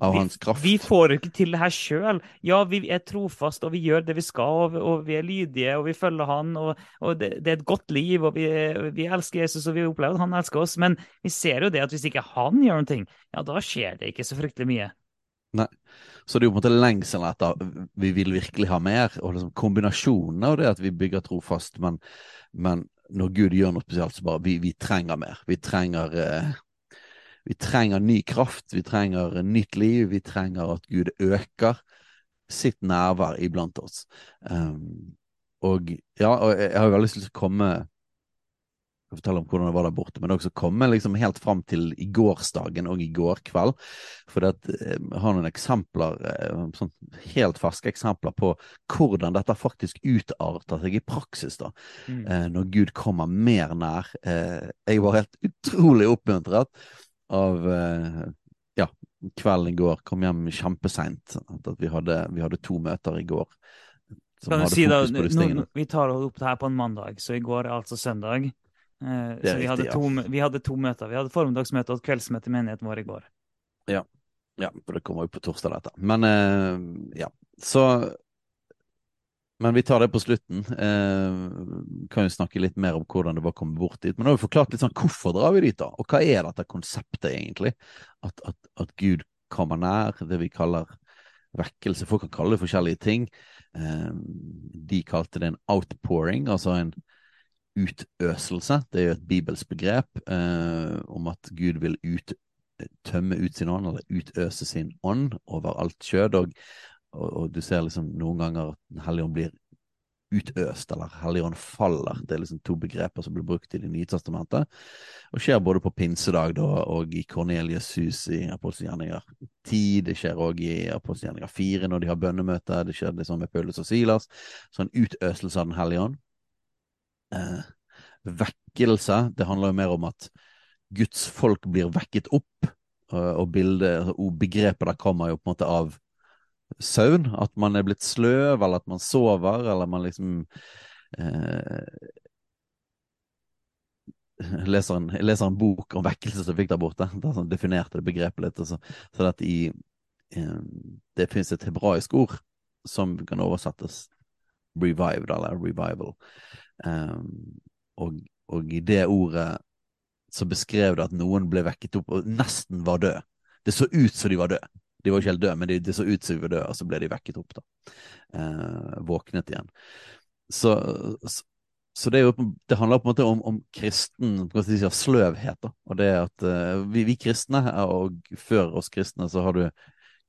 av Vi- hans kraft. Vi får ikke til det her sjøl. Ja, vi er trofast, og vi gjør det vi skal, og, og vi er lydige, og vi følger han, og, og det, det er et godt liv, og vi, vi elsker Jesus, og vi opplever at han elsker oss. Men vi ser jo det at hvis ikke han gjør noe, ja, da skjer det ikke så fryktelig mye. Så det er jo på en måte lengselen etter vi vil virkelig ha mer, og liksom kombinasjonen av det at vi bygger trofast, men, men når Gud gjør noe spesielt, så bare vi, vi trenger mer. Vi trenger eh, vi trenger ny kraft, vi trenger nytt liv, vi trenger at Gud øker sitt nærvær iblant oss. Um, og ja, og jeg har veldig lyst til å komme skal fortelle om hvordan det var der borte, men også komme liksom helt fram til i gårsdagen og i går kveld. For at, eh, jeg har noen eksempler, eh, sånn helt ferske eksempler på hvordan dette faktisk utarter seg i praksis. da, Mm. eh, Når Gud kommer mer nær. Jeg var helt utrolig oppmuntret av ja, kvelden i går. Kom hjem kjempeseint. Vi hadde, vi hadde to møter i går. Kan du si da, nå- Vi tar opp det her på en mandag, så i går er altså søndag. Eh, så vi hadde, riktig, ja. to, mø- vi hadde to møter. Vi hadde formiddagsmøte og kveldsmøte i menigheten vår i går. Ja, for det kommer jo på torsdag, dette. Men eh, ja, så Men vi tar det på slutten. Eh, kan jo snakke litt mer om hvordan det var å komme bort dit. Men nå har vi forklart litt sånn hvorfor drar vi dit, da? Og hva er dette konseptet, egentlig? At, at, at Gud kommer nær, det vi kaller vekkelse. Folk kan kalle det forskjellige ting. Eh, de kalte det en outpouring, altså en utøselse. Det er jo et bibelsk begrep eh, om at Gud vil ut, tømme ut sin ånd, eller utøse sin ånd over alt kjød. Og, og, og du ser liksom noen ganger at Den hellige ånd blir utøst, eller Hellige ånd faller. Det er liksom to begreper som blir brukt i Det nye testamentet. Og skjer både på pinsedag da, og i Kornelius hus i Apostelgjerninger 10. Det skjer òg i Apostelgjerninger 4 når de har bønnemøte. Det skjer liksom med Paulus og Silas. Så en utøselse av Den hellige ånd. Eh, vekkelse, det handler jo mer om at Guds folk blir vekket opp. Og, og bildet, altså, begrepet der kommer jo på en måte av søvn. At man er blitt sløv, eller at man sover, eller man liksom eh, leser, en, jeg leser en bok om vekkelse som fikk der borte. Der definerte det begrepet litt. og Så, så i, eh, det finnes et hebraisk ord som kan oversettes revived, eller revival. Um, og, og i det ordet så beskrev det at noen ble vekket opp og nesten var død. Det så ut som de var døde. De var ikke helt døde, men det de så ut som de var døde, og så ble de vekket opp, da. Uh, våknet igjen. Så, så, så det, jo, det, handler på en måte om, om kristen si, sløvhet. Da. Og det at uh, vi, vi, kristne, og før oss kristne, så har du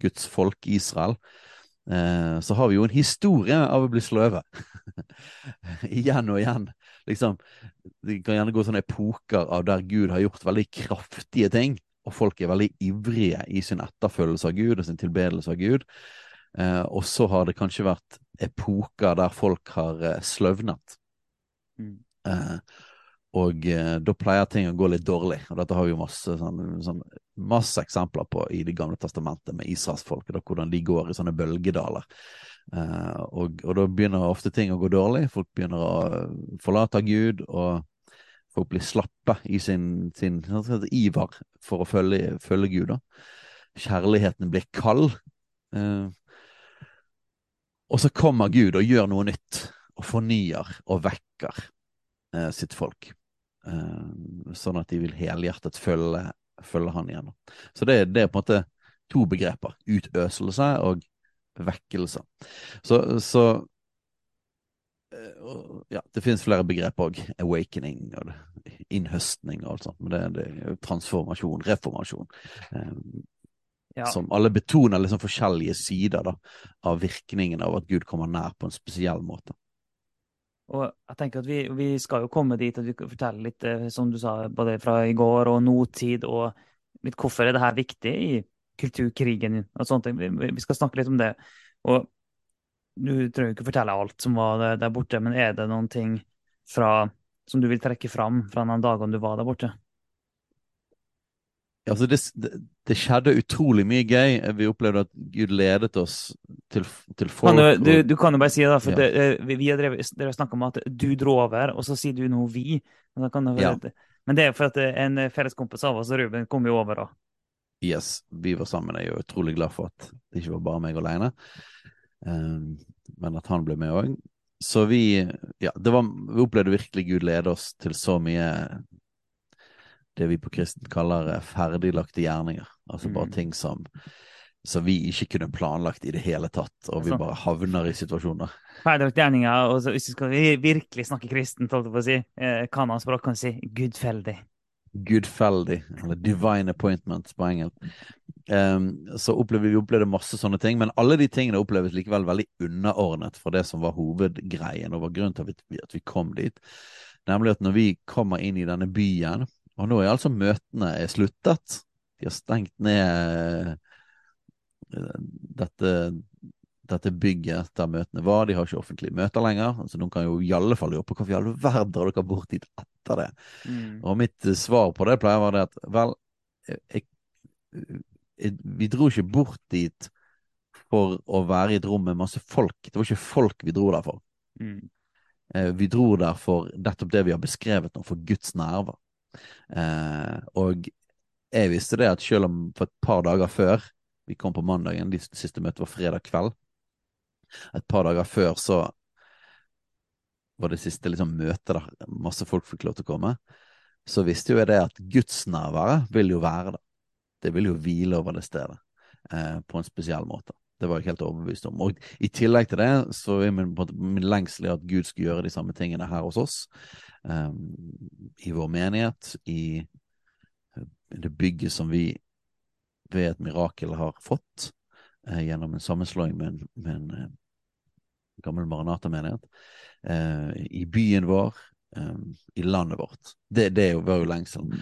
Guds folk Israel. Uh, så har vi jo en historie av å bli sløve. igjen og igjen. Liksom, det kan gjerne gå sånne epoker av der Gud har gjort veldig kraftige ting, og folk er veldig ivrige i sin etterfølgelse av Gud og sin tilbedelse av Gud. Eh, og så har det kanskje vært epoker der folk har sløvnet. Mm. Eh, og eh, da pleier ting å gå litt dårlig. Og dette har vi jo masse, sånn, sånn, masse eksempler på i Det gamle testamentet med Israelsfolket, hvordan de går i sånne bølgedaler. Eh, og, og, da begynner ofte ting å gå dårlig. Folk begynner å forlate Gud, og folk blir slappe i sin, sin iver for å følge, følge Gud. Da. Kjærligheten blir kald. Eh, og så kommer Gud og gjør noe nytt og fornyer og vekker eh, sitt folk. Eh, sånn at de vil helhjertet følge, følge han igjen. Så det, det, er på en måte to begreper. Utøselse og vekkelse. Så, så eh, ja, det finnes flere begreper òg. Awakening og innhøstning og alt sånt. Men det, det er transformasjon, reformasjon. Eh, ja. Som alle betoner liksom forskjellige sider da, av virkningen av at Gud kommer nær på en spesiell måte. Og jeg tenker at vi, vi, skal jo komme dit at vi kan fortelle litt, eh, som du sa, både fra i går og nåtid, og litt hvorfor er det her viktig i kulturkrigen og sånne ting. Vi skal snakke litt om det. Og du trenger ikke fortelle alt som var der borte, men er det noen ting fra, som du vil trekke fram fra de dagene du var der borte? Altså det, det, skjedde utrolig mye gøy. Vi opplevde at Gud ledet oss til, til folk. Du, du, du, kan jo bare si det, for ja. det, eh, vi, vi har snakka om at du dro over, og så sier du noe vi. Ja. Men det er for at en felleskompis av oss, Ruben, kom jo over da. Yes, vi var sammen. Jeg er utrolig glad for at det ikke var bare meg alene, um, men at han ble med òg. Så vi, ja, var, vi opplevde virkelig Gud lede oss til så mye det vi på kristent kaller eh, ferdiglagte gjerninger. Altså bare mm. ting som, som, vi ikke kunne planlagt i det hele tatt, og vi altså bare havner i situasjoner. Ferdiglagte gjerninger, og hvis vi skal virkelig snakke kristent, holdt jeg på å si, eh, kan han språk kan si gudfeldig. Gudfeldig, eller divine appointment på engelsk. Um, så opplevde vi opplevde masse sånne ting, men alle de tingene oppleves likevel veldig underordnet for det som var hovedgreien, og var grunnen til at vi, at vi kom dit. Nemlig at når vi kommer inn i denne byen, og nå er altså møtene er sluttet. De har stengt ned eh, dette, dette bygget der møtene var. De har ikke offentlige møter lenger. Så noen kan jo i alle fall jobbe. hvorfor i all verden drar dere bort dit etter det. Mm. Og mitt svar på det pleier å være det at vel, jeg, jeg, vi dro ikke bort dit for å være i et rom med masse folk. Det var ikke folk vi dro der for. Mm. Eh, vi dro der for nettopp det vi har beskrevet nå, for Guds nærvær. Eh, og jeg visste det at selv om for et par dager før vi kom på mandagen, de siste møtet var fredag kveld, et par dager før så var det siste liksom møtet der masse folk fikk lov til å komme, så visste jo jeg det at gudsnærværet vil jo være der. Det vil jo hvile over det stedet eh, på en spesiell måte. Det var jeg helt overbevist om. Og i tillegg til det så er min, min lengsel at Gud skal gjøre de samme tingene her hos oss um, i vår menighet, i det bygget som vi ved et mirakel har fått uh, gjennom en sammenslåing med en, med en uh, gammel Maranata-menighet, uh, i byen vår, um, i landet vårt. Det, det var jo lengselen.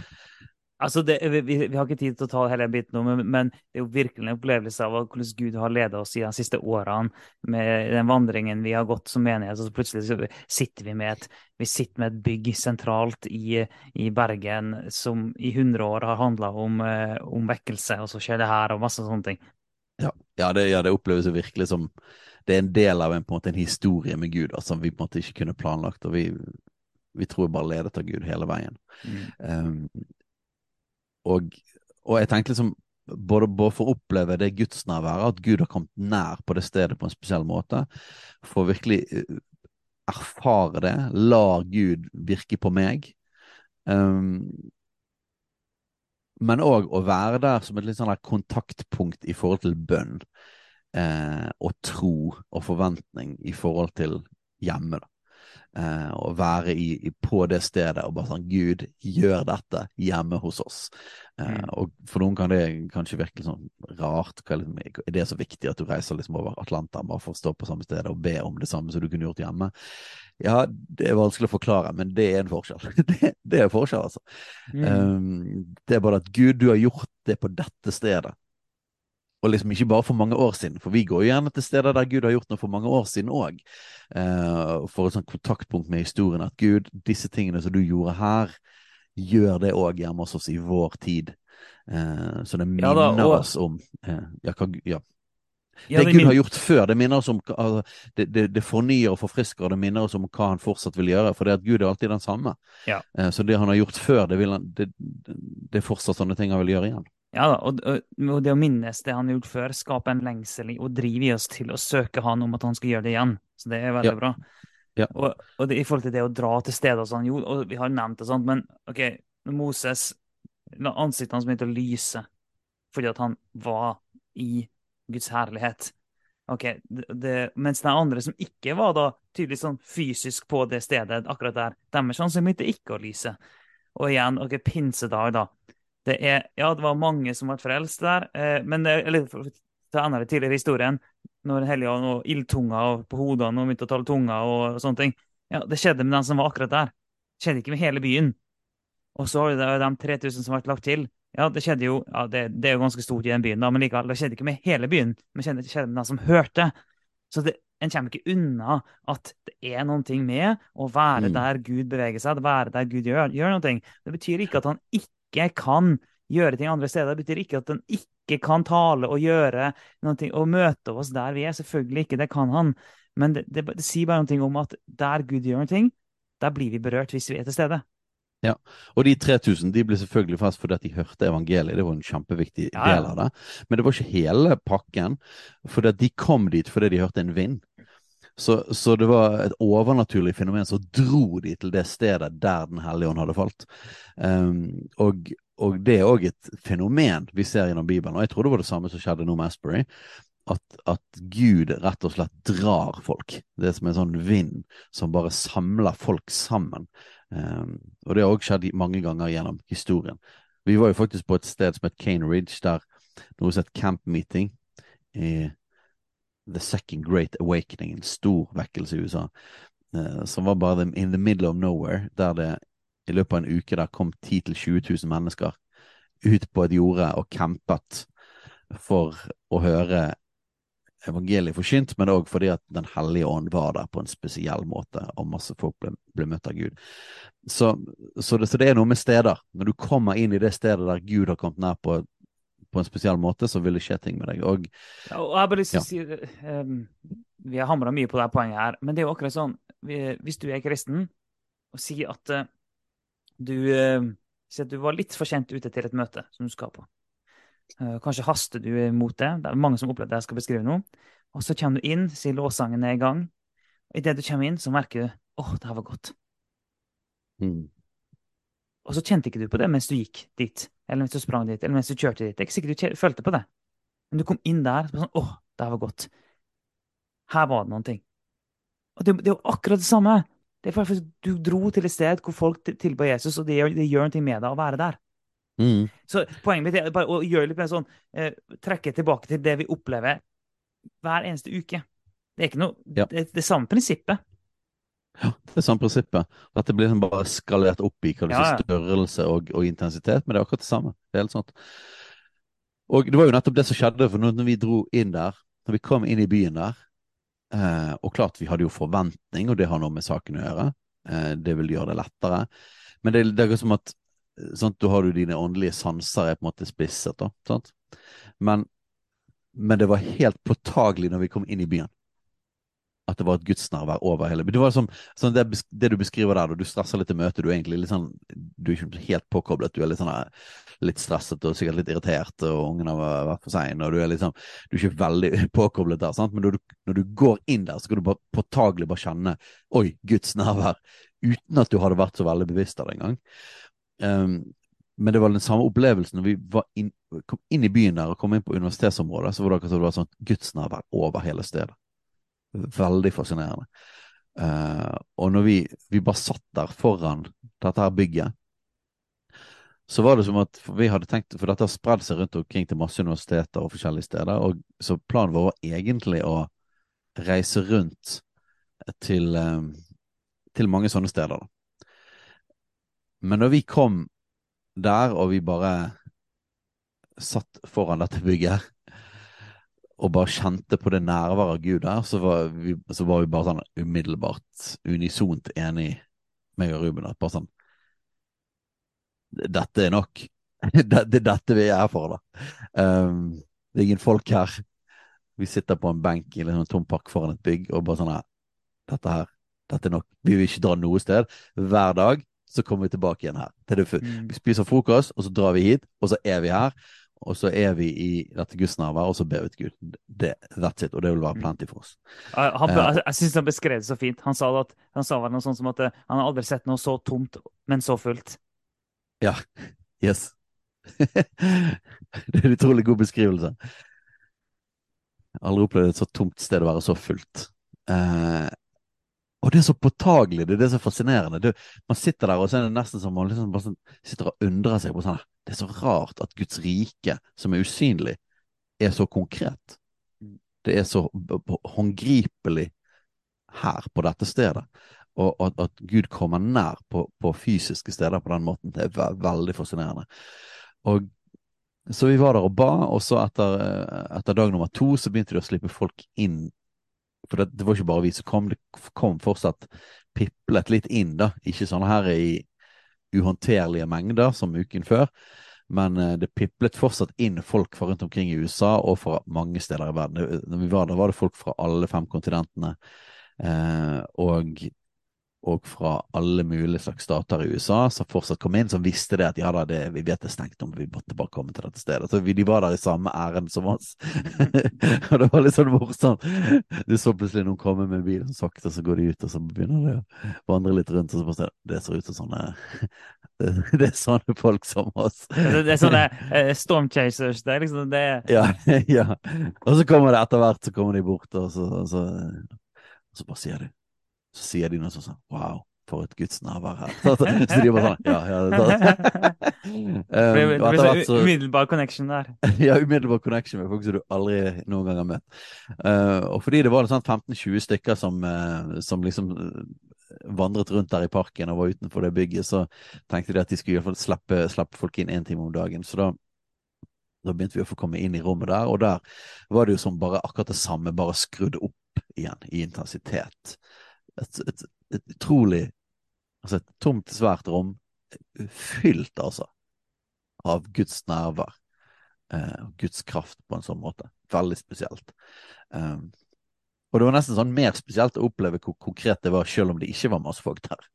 Altså det, vi, vi, har ikke tid til å ta hele biten nå, men, men, det er jo virkelig en opplevelse av hvordan Gud har ledet oss i de siste årene med den vandringen vi har gått som menighet. og så Plutselig sitter vi med et, vi sitter med et bygg sentralt i, i Bergen som i 100 år har handla om, eh, om, vekkelse, og så skjer det her og masse sånne ting. Ja, ja, det, ja det, oppleves virkelig som det er en del av en, på en, måte, en historie med Gud da, som vi på en måte ikke kunne planlagt. og vi vi tror bare ledet av Gud hele veien. Mm. Um, og, og jeg tenkte liksom både, både, for å oppleve det gudsnærværet, at Gud har kommet nær på det stedet på en spesiell måte, for å virkelig eh, erfare det, la Gud virke på meg. Um, men òg å være der som et litt sånn kontaktpunkt i forhold til bønn eh, og tro og forventning i forhold til hjemme. Eh, å være i, i, på det stedet og bare sånn Gud, gjør dette hjemme hos oss. Eh, mm. Og for noen kan det kanskje virke sånn rart. Er det så viktig at du reiser liksom over Atlanteren bare for å stå på samme sted og be om det samme som du kunne gjort hjemme? Ja, det er vanskelig å forklare, men det er en forskjell. det, det er forskjell, altså. Mm. Um, det er bare at Gud, du har gjort det på dette stedet. Og liksom ikke bare for mange år siden, for vi går jo gjerne til steder der Gud har gjort noe for mange år siden òg. Uh, for et sånt kontaktpunkt med historien at Gud, disse tingene som du gjorde her, gjør det òg hjemme hos oss i vår tid. Uh, så det minner ja, da, og... oss om uh, ja, hva, ja, ja, det, Gud har gjort før, det minner oss om altså, det, det, det, fornyer og forfrisker, og det minner oss om hva han fortsatt vil gjøre. For det at Gud er alltid den samme. Ja. Eh, så det han har gjort før, det, han, det, er fortsatt sånne ting han vil gjøre igjen. Ja da, og, og, det å minnes det han har gjort før, skaper en lengsel og driver oss til å søke han om at han skal gjøre det igjen. Så det er veldig ja. bra. Ja. Og, og i forhold til det å dra til steder som han gjorde, og vi har nevnt det sånt, men OK, Moses la ansiktet hans begynte å lyse fordi at han var i Guds herlighet. Ok, det, det, Mens de andre som ikke var da tydelig sånn fysisk på det stedet, akkurat der, deres sjanse begynte ikke å lyse. Og igjen, ok, pinsedag, da. Det er, ja, det var mange som ble frelst der, eh, men eller for å til det tidligere i historien, når Helligånd og ildtunger på hodene og begynte å tale tunga og sånne ting, ja, det skjedde med den som var akkurat der. Det skjedde ikke med hele byen. Og så var det de 3000 som ble lagt til. Ja, det skjedde jo ja, det, det, er jo ganske stort i den byen, da, men likevel, det skjedde ikke med hele byen. Men det skjedde med den som hørte. Så det, en kommer ikke unna at det er noen ting med å være mm. der Gud beveger seg, være der Gud gjør, gjør noe. Det betyr ikke at han ikke kan gjøre ting andre steder. Det betyr ikke at han ikke kan tale og gjøre noe og møte oss der vi er. Selvfølgelig ikke, det kan han. Men det, det, det sier bare noe om at der Gud gjør noe, der blir vi berørt hvis vi er til stede. Ja, og de 3000 de ble selvfølgelig fast fordi at de hørte evangeliet. Det var en kjempeviktig ja, ja. del av det. Men det var ikke hele pakken. For de kom dit fordi de hørte en vind. Så, så, det var et overnaturlig fenomen som dro de til det stedet der Den hellige ånd hadde falt. Um, og, og, det er òg et fenomen vi ser gjennom Bibelen. Og jeg tror det var det samme som skjedde nå med Asbury. At, at, Gud rett og slett drar folk. Det er som en sånn vind som bare samler folk sammen. Um, og det har òg skjedd mange ganger gjennom historien. Vi var jo faktisk på et sted som het Cane Ridge, der noe som het Camp Meeting i The Second Great Awakening, en stor vekkelse i USA, uh, som var bare in the middle of nowhere, der det i løpet av en uke der kom 10 000-20 000 mennesker ut på et jorde og campet for å høre evangeliet forkynt, men òg fordi at Den hellige ånd var der på en spesiell måte, og masse folk ble, ble møtt av Gud. Så, så, det, så, det, er noe med steder. Når du kommer inn i det stedet der Gud har kommet nær på, på en spesiell måte, så vil det skje ting med deg. Og, ja, og jeg bare lyst til å si um, Vi har hamra mye på det poenget her, men det er jo akkurat sånn Hvis du er kristen og sier at uh, du uh, sier at du var litt for sent ute til et møte som du skal på. Eh, kanskje haster du mot det. Det er mange som opplever det jeg skal beskrive nå. Og så kommer du inn, sier låssangen er i gang. Og idet du kommer inn, så merker du åh, det her var godt. Mm. Og så kjente ikke du på det mens du gikk dit, eller mens du sprang dit, eller mens du kjørte dit. Det er ikke sikkert du følte på det. Men du kom inn der, og sånn, åh, det her var godt. Her var det noen ting. Og det, det er jo akkurat det samme. Det er fordi du dro til et sted hvor folk tilba Jesus, og det gjør, det gjør noe med deg å være der. Mm. Så poenget mitt er bare å gjøre litt mer sånn eh, Trekke tilbake til det vi opplever hver eneste uke. Det er ikke noe ja. det, det samme prinsippet. Ja, det er samme prinsippet. Dette blir liksom bare skalert opp i ja, ja. størrelse og, og, intensitet, men det er akkurat det samme. Det er helt sånt. Og det var jo nettopp det som skjedde, for når vi dro inn der, når vi kom inn i byen der eh, Og klart, vi hadde jo forventning, og det har noe med saken å gjøre. Eh, det vil gjøre det lettere. Men det, det er som at sånn, du har du dine åndelige sanser er på en måte spisset. da, sant? Men, men det var helt påtagelig når vi kom inn i byen at det var et gudsnærvær over hele Det var som, sånn det, det, du beskriver der, da du stresser litt i møtet, du er egentlig litt sånn Du er ikke helt påkoblet, du er litt sånn litt stresset og sikkert litt irritert, og ungene har vært for seine, og du er liksom Du er ikke veldig påkoblet der, sant, men når du, når du går inn der, så kan du bare påtagelig bare kjenne Oi, Guds nærvær, uten at du hadde vært så veldig bevisst av det engang. Um, men det var den samme opplevelsen når vi inn, kom inn i byen der og kom inn på universitetsområdet. Så var det akkurat som det var sånn gudsnærvær over hele stedet. Veldig fascinerende. Uh, og når vi, vi, bare satt der foran dette her bygget, så var det som at vi hadde tenkt For dette har spredd seg rundt omkring til masse universiteter og forskjellige steder. og Så planen vår var egentlig å reise rundt til, um, til mange sånne steder. Da. Men når vi kom der, og vi bare satt foran dette bygget og bare kjente på det nærværet av Gud der, så var, vi, så var vi bare sånn umiddelbart unisont enig, meg og Ruben, at bare sånn Dette er nok. Det er dette vi er her for, da. Um, det er ingen folk her. Vi sitter på en benk i en tom park foran et bygg og bare sånn her Dette her, dette er nok. Vi vil ikke dra noe sted. Hver dag så kommer vi tilbake igjen her. Mm. Vi spiser frokost, og så drar vi hit, og så er vi her. Og så er vi i dette gudsnærværet, og så til Gud. Det, that's it, og det vil være mm. plenty for oss. Han, jeg jeg syns han beskrev det så fint. Han sa, at, han sa noe sånt som at eh, han har aldri sett noe så tomt, men så fullt. Ja. Yes. det er en utrolig god beskrivelse. Jeg har aldri opplevd et så tomt sted å være så fullt. Eh, og det er så påtagelig, det er det som er fascinerende. Det, man sitter der, og så er det nesten som man liksom sånn, sitter og undrer seg på sånn Det er så rart at Guds rike, som er usynlig, er så konkret. Det er så håndgripelig her, på dette stedet. Og at, at Gud kommer nær på, på, fysiske steder på den måten, det er ve veldig fascinerende. Og så vi var der og ba, og så etter, etter dag nummer to så begynte de å slippe folk inn for det, det, var ikke bare vi som kom, det kom fortsatt piplet litt inn, da. Ikke sånn her i uhåndterlige mengder som uken før, men uh, det piplet fortsatt inn folk fra rundt omkring i USA og fra mange steder i verden. Når vi var der, var det folk fra alle fem kontinentene. Uh, og og fra alle mulige slags stater i USA som fortsatt kom inn, som visste det at ja da, det, vi vet det er stengt om vi måtte bare komme til dette stedet. Så vi, de var der i samme ærend som oss. og det var litt sånn morsomt. Du så plutselig noen komme med bilen sakte, så går de ut, og så begynner de å vandre litt rundt, og så bare Det ser ut som sånne det, det, er sånne folk som oss. det, det er sånne uh, storm chasers. Det er liksom det ja, ja. Og så kommer det etter hvert, så kommer de bort, og så, og så, og så bare sier de så sier de noe sånn sånn Wow, for et Guds nærvær her. Så, så de bare sånn Ja, ja. um, det blir så umiddelbar connection der. ja, umiddelbar connection med folk som du aldri noen gang har møtt. Uh, og fordi det var sånn 15-20 stykker som, uh, som liksom uh, vandret rundt der i parken og var utenfor det bygget, så tenkte de at de skulle i hvert fall slippe, slippe folk inn én time om dagen. Så da da begynte vi å få komme inn i rommet der, og der var det jo som bare akkurat det samme, bare skrudd opp igjen i intensitet et, et, et utrolig Altså et tomt, svært rom fylt, altså, av Guds nerver Eh, Guds kraft på en sånn måte. Veldig spesielt. Um, og det var nesten sånn mer spesielt å oppleve hvor konkret det var, selv om det ikke var masse folk der.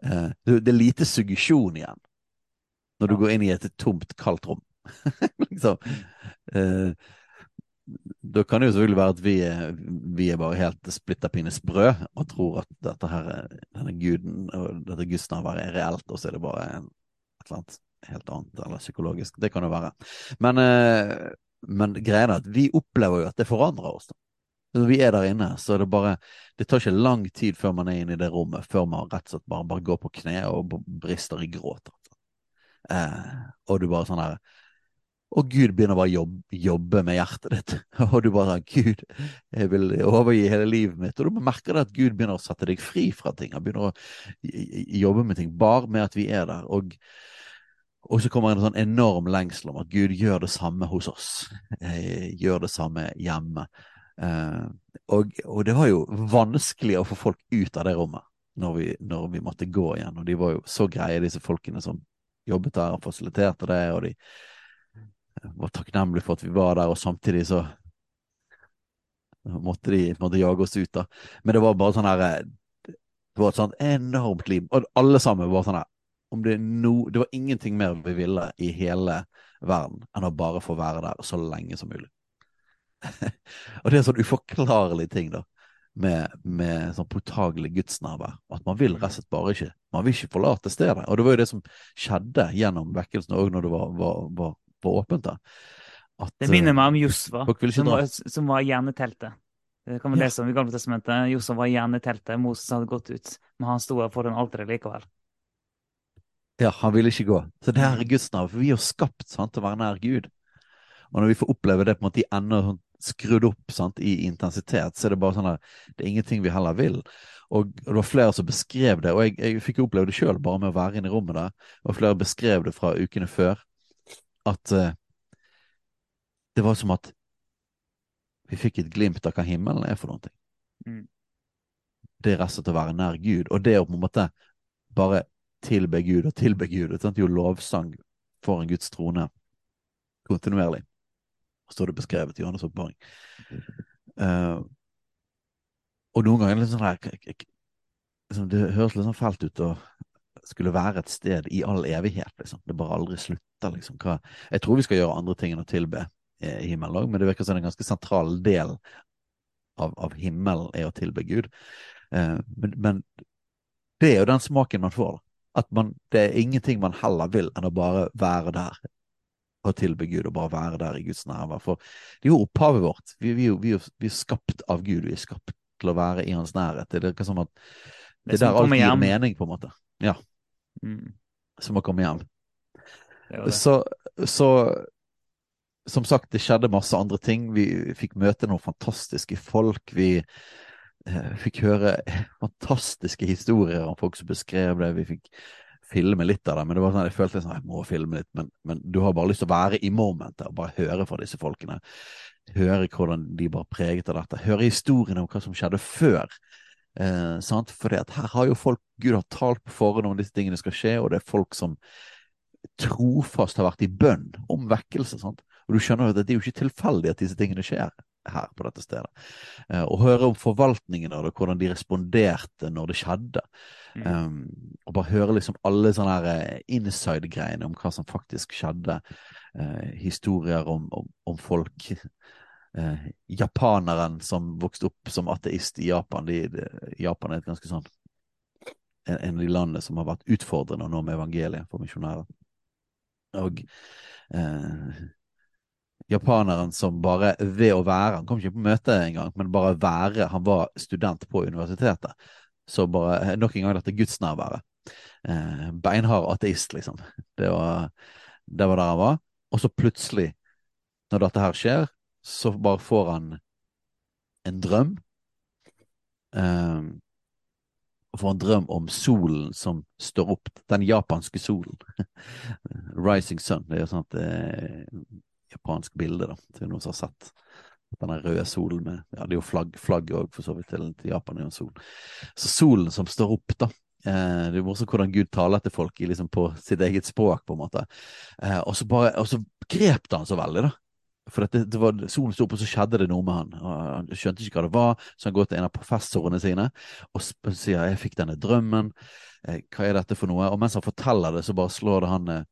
Uh, det, det, er lite suggesjon igjen når du går inn i et tomt, kaldt rom. liksom. Da kan det jo selvfølgelig være at vi er, vi er bare helt splitter pinne sprø og tror at dette her, denne guden og dette gudsnavnet er reelt, og så er det bare et eller annet helt annet, eller psykologisk. Det kan jo være. Men, eh, men greia er at vi opplever jo at det forandrer oss. da. Når vi er der inne, så det bare Det tar ikke lang tid før man er inne i det rommet, før man rett og slett bare, bare går på kne og brister i gråt. Altså. Eh, og du bare sånn her og Gud begynner bare å jobbe, jobbe, med hjertet ditt. Og du bare Gud, jeg vil overgi hele livet mitt. Og du merker det at Gud begynner å sette deg fri fra ting. Han begynner å jobbe med ting bare med at vi er der. Og, og så kommer en sånn enorm lengsel om at Gud gjør det samme hos oss. Gjør det samme hjemme. Eh, og, og det var jo vanskelig å få folk ut av det rommet når vi, når vi måtte gå igjen. Og de var jo så greie, disse folkene som jobbet der og fasiliterte det. og de var takknemlig for at vi var der, og samtidig så måtte de måtte jage oss ut, da. Men det var bare sånn her Det var et sånt enormt liv. Og alle sammen var sånn her det, no, det var ingenting mer vi ville i hele verden enn å bare få være der så lenge som mulig. og det er en sånn uforklarlig ting, da, med, med sånn påtagelig gudsnærvær. At man vil rett og slett bare ikke Man vil ikke forlate stedet. Og det var jo det som skjedde gjennom vekkelsen òg når det var, var, var var åpent. da. At, det minner meg om Josva, som, som var igjen i teltet. Det kan vi lese om i Gamle testamentet. Josva var igjen i teltet. Moses hadde gått ut, men han sto foran alteret likevel. Ja, han ville ikke gå. Så det her er Guds navn. For vi er jo skapt sant, til å være nær Gud. Og når vi får oppleve det på en måte i enda sånn skrudd opp sant, i intensitet, så er det bare sånn at det er ingenting vi heller vil. Og, og det var flere som beskrev det, og jeg, jeg fikk oppleve det sjøl bare med å være inne i rommet der. Og flere beskrev det fra ukene før. At uh, det var som at vi fikk et glimt av hva himmelen er for noe. Mm. Det er rett og slett å være nær Gud. Og det å på en måte bare tilbe Gud og tilbe Gud. Det er jo lovsang foran Guds trone kontinuerlig. Står det beskrevet i Johannes' oppbaring. Uh, og noen ganger er det litt sånn her liksom, Det høres litt sånn fælt ut å skulle være et sted i all evighet, liksom. Det bare aldri slutter, liksom. Hva, jeg tror vi skal gjøre andre ting enn å tilbe eh, himmelen òg, men det virker som en ganske sentral del av, av himmelen er å tilbe Gud. Eh, men, men det er jo den smaken man får. At man, det er ingenting man heller vil enn å bare være der og tilbe Gud og bare være der i Guds nærvær. For det er jo opphavet vårt. Vi, vi, vi, vi er skapt av Gud. Vi er skapt til å være i hans nærhet. Det er, som at, det er der alt gir mening, på en måte. Ja, Mm. som å komme hjem. Det det. Så, så som sagt, det skjedde masse andre ting. Vi fikk møte noen fantastiske folk. Vi eh, fikk høre fantastiske historier om folk som beskrev det. Vi fikk filme litt av det, men det var sånn, jeg følte sånn, jeg må filme litt, men, men du har bare lyst til å være i momentet og bare høre fra disse folkene. Høre hvordan de bare preget av dette. Høre historiene om hva som skjedde før. Eh, sant? For her har jo folk Gud har talt på forhånd om disse tingene skal skje, og det er folk som trofast har vært i bønn om vekkelse. Sant? Og du skjønner jo at det er jo ikke tilfeldig at disse tingene skjer her på dette stedet. Eh, og høre om forvaltningen av det, hvordan de responderte når det skjedde. Mm. Um, og bare høre liksom alle sånne eh, inside-greiene om hva som faktisk skjedde. Eh, historier om, om, om folk. Eh, japaneren som vokste opp som ateist i Japan. De, de, Japan er et ganske sånn en, en av de landene som har vært utfordrende å nå med evangeliet for misjonærer. Og eh, japaneren som bare ved å være Han kom ikke på møte engang, men bare være Han var student på universitetet. Så bare nok en gang dette gudsnærværet. Eh, beinhard ateist, liksom. Det var, det var der han var. Og så plutselig, når dette her skjer, så bare får han en drøm. Um, får en drøm om solen som står opp, den japanske solen. Rising Sun. Det er jo at eh, japansk bilde, da, til noen som har sett. Den røde solen med Ja, det er jo flagg, flagg òg, for så vidt, til, til Japan er jo en sol. Så solen som står opp, da. Eh, det er jo morsomt hvordan Gud taler til folk liksom, på sitt eget språk, på en måte. Eh, og, så bare, og så grep det han så veldig, da. For det, det var, solen sto opp, og så skjedde det noe med han. Og han skjønte ikke hva det var, så han går til en av professorene sine og sier 'jeg fikk denne drømmen', eh, hva er dette for noe? Og mens han forteller det, så bare slår det han, eh,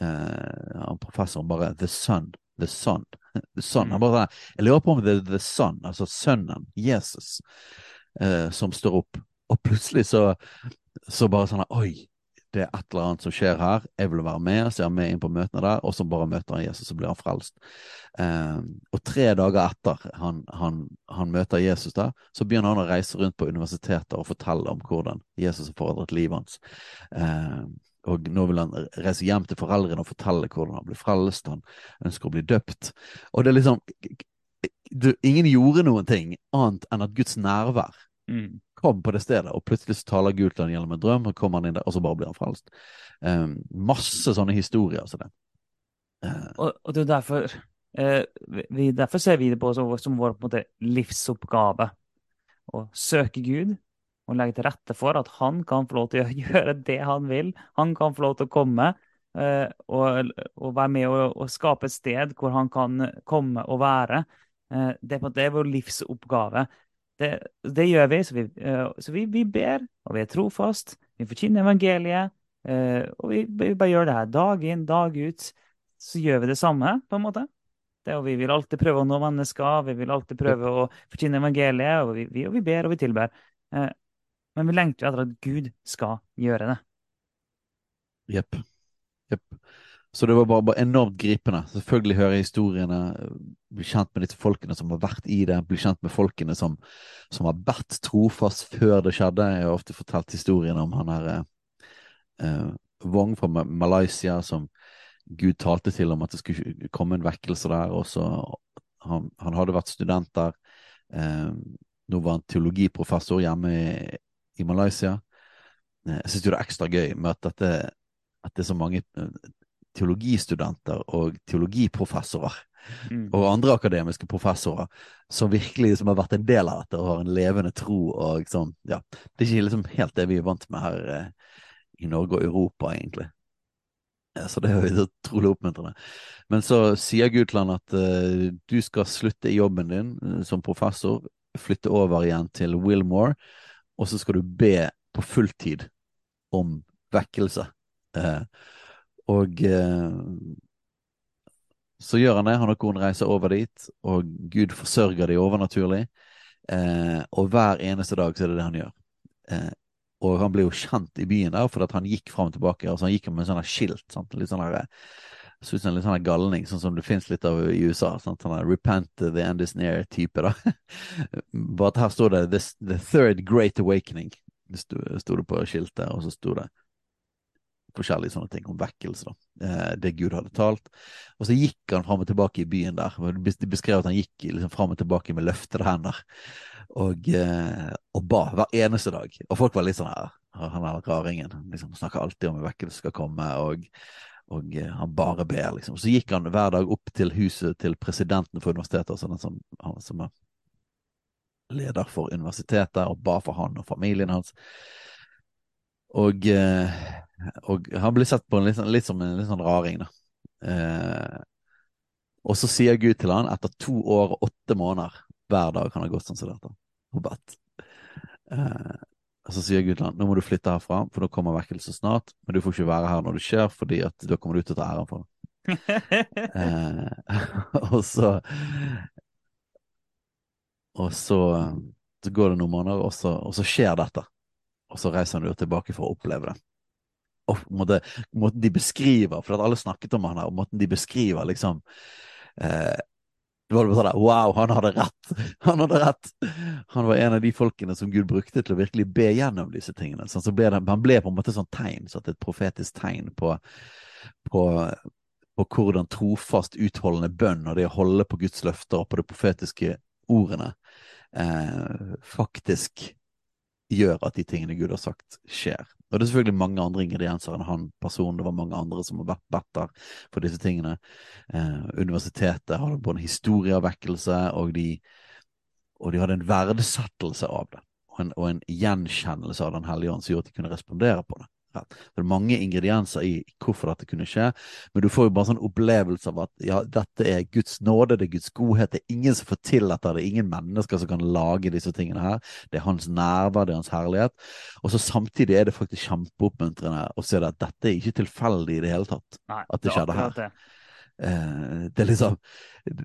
eh, han professoren bare 'the sun'. The sun. The sun. Han bare, sånn, jeg lurer på om det er the Sun, altså sønnen, Jesus, eh, som står opp. Og plutselig så, så bare sånn Oi, det er et eller annet som skjer her. Jeg vil være med, så jeg er med inn på møtene der. Og så bare møter han Jesus, så blir han frelst. Eh, og tre dager etter han, han, han møter Jesus der, så begynner han å reise rundt på universiteter og fortelle om hvordan Jesus har forandret livet hans. Eh, og nå vil han reise hjem til foreldrene og fortelle hvordan han blir frelst. Han ønsker å bli døpt. Og det er liksom Ingen gjorde noen ting annet enn at Guds nærvær Mm. Kom på det stedet, og plutselig så taler han gjennom en drøm, og kommer han inn der, og så bare blir han frelst. Um, masse sånne historier som det. Eh, Og, og det er derfor eh, vi- Derfor ser vi det på som, som vår på en måte, livsoppgave. Å søke Gud og legge til rette for at han kan få lov til å gjøre det han vil. Han kan få lov til å komme eh, og, og være med og, skape et sted hvor han kan komme og være. Eh, det, det er vår livsoppgave. Det, det gjør vi. Så, vi, eh, så vi, vi ber, og vi er trofast. Vi forkynner evangeliet. eh, og vi, vi bare gjør det her dag inn, dag ut. Så gjør vi det samme, på en måte. Det, og vi vil alltid prøve å nå mennesker, vi vil alltid prøve å forkynne evangeliet, og vi, og vi ber og vi tilber. Eh, men vi lengter jo etter at Gud skal gjøre det. Jepp. Jepp. Så det var bare, bare enormt gripende. Selvfølgelig høre historiene, bli kjent med disse folkene som har vært i det, bli kjent med folkene som, som har vært trofast før det skjedde. Jeg har ofte fortalt historien om han her eh, eh Wong fra Malaysia som Gud talte til om at det skulle komme en vekkelse der. og så han, han hadde vært student der. Eh, nå var han teologiprofessor hjemme i, i Malaysia. Eh, jeg syns det er ekstra gøy med at, dette, at det er så mange eh, teologistudenter og teologiprofessorer mm. og andre akademiske professorer som virkelig som har vært en del av dette og har en levende tro og sånn. Ja, det er ikke liksom helt det vi er vant med her eh, i Norge og Europa, egentlig. Ja, så det er jo utrolig oppmuntrende. Men så sier Gutland at eh, du skal slutte i jobben din uh, som professor, flytte over igjen til Wilmore, og så skal du be på fulltid om vekkelse. Uh, og så gjør han det. Han og konen reiser over dit, og Gud forsørger de overnaturlig. og hver eneste dag så er det det han gjør. Og han ble jo kjent i byen der fordi han gikk fram og tilbake. altså Han gikk med en sånn skilt. Sant? Litt sånn der, så ut som en litt sånn galning, sånn som det fins litt av i USA. Sant? Sånn 'Repent the end is near'-type. da. Bare at her står det the, third great awakening'. Sto, sto det på skiltet, og så sto det forskjellige sånne ting om vekkelse, da. Eh, det Gud hadde talt. Og så gikk han fram og tilbake i byen der. De beskrev at han gikk liksom fram og tilbake med løftede hender og, eh, og, ba hver eneste dag. Og folk var litt sånn her Han er raringen. Liksom, snakker alltid om vekkelse skal komme, og, og eh, han bare ber, liksom. Så gikk han hver dag opp til huset til presidenten for universitetet, altså den som, som er leder for universitetet, og ba for han og familien hans. Og, eh, og han blir sett på litt, sånn, litt, som en litt sånn raring, da. Eh, og så sier Gud til han etter to år og åtte måneder hver dag han har gått sånn som dette og bedt. Eh, og så sier Gud til han nå må du flytte herfra, for nå kommer vekkelse snart, men du får ikke være her når det skjer, fordi at da kommer du til å ta æren for det. eh, og så Og så, så, går det noen måneder, og så, og så skjer dette. Og så reiser han jo tilbake for å oppleve det. Og måte, måten de beskriver, for at alle snakket om han her, og måten de beskriver liksom eh, var bare sånn Wow, han hadde rett! Han hadde rett! Han var en av de folkene som Gud brukte til å virkelig be gjennom disse tingene. Så ble det, han ble på en måte sånn tegn, så et profetisk tegn på, på, på, hvordan trofast utholdende bønn og det å holde på Guds løfter og på de profetiske ordene eh, faktisk gjør at de tingene Gud har sagt, skjer. Og det er selvfølgelig mange andre ingredienser enn han personen. Det var mange andre som har vært bedt der for disse tingene. Eh, universitetet hadde både en historieavvekkelse, og de, og de hadde en verdsettelse av det. Og en, og en gjenkjennelse av Den hellige ånd som gjorde at de kunne respondere på det. Det er mange ingredienser i hvorfor dette kunne skje, men du får jo bare sånn opplevelse av at ja, dette er Guds nåde, det er Guds godhet. Det er ingen som får til dette, det er ingen mennesker som kan lage disse tingene her. Det er hans nærvær, det er hans herlighet. Og så samtidig er det faktisk kjempeoppmuntrende å se at dette er ikke tilfeldig i det hele tatt. Nei, at det skjedde her. Det. Eh, det liksom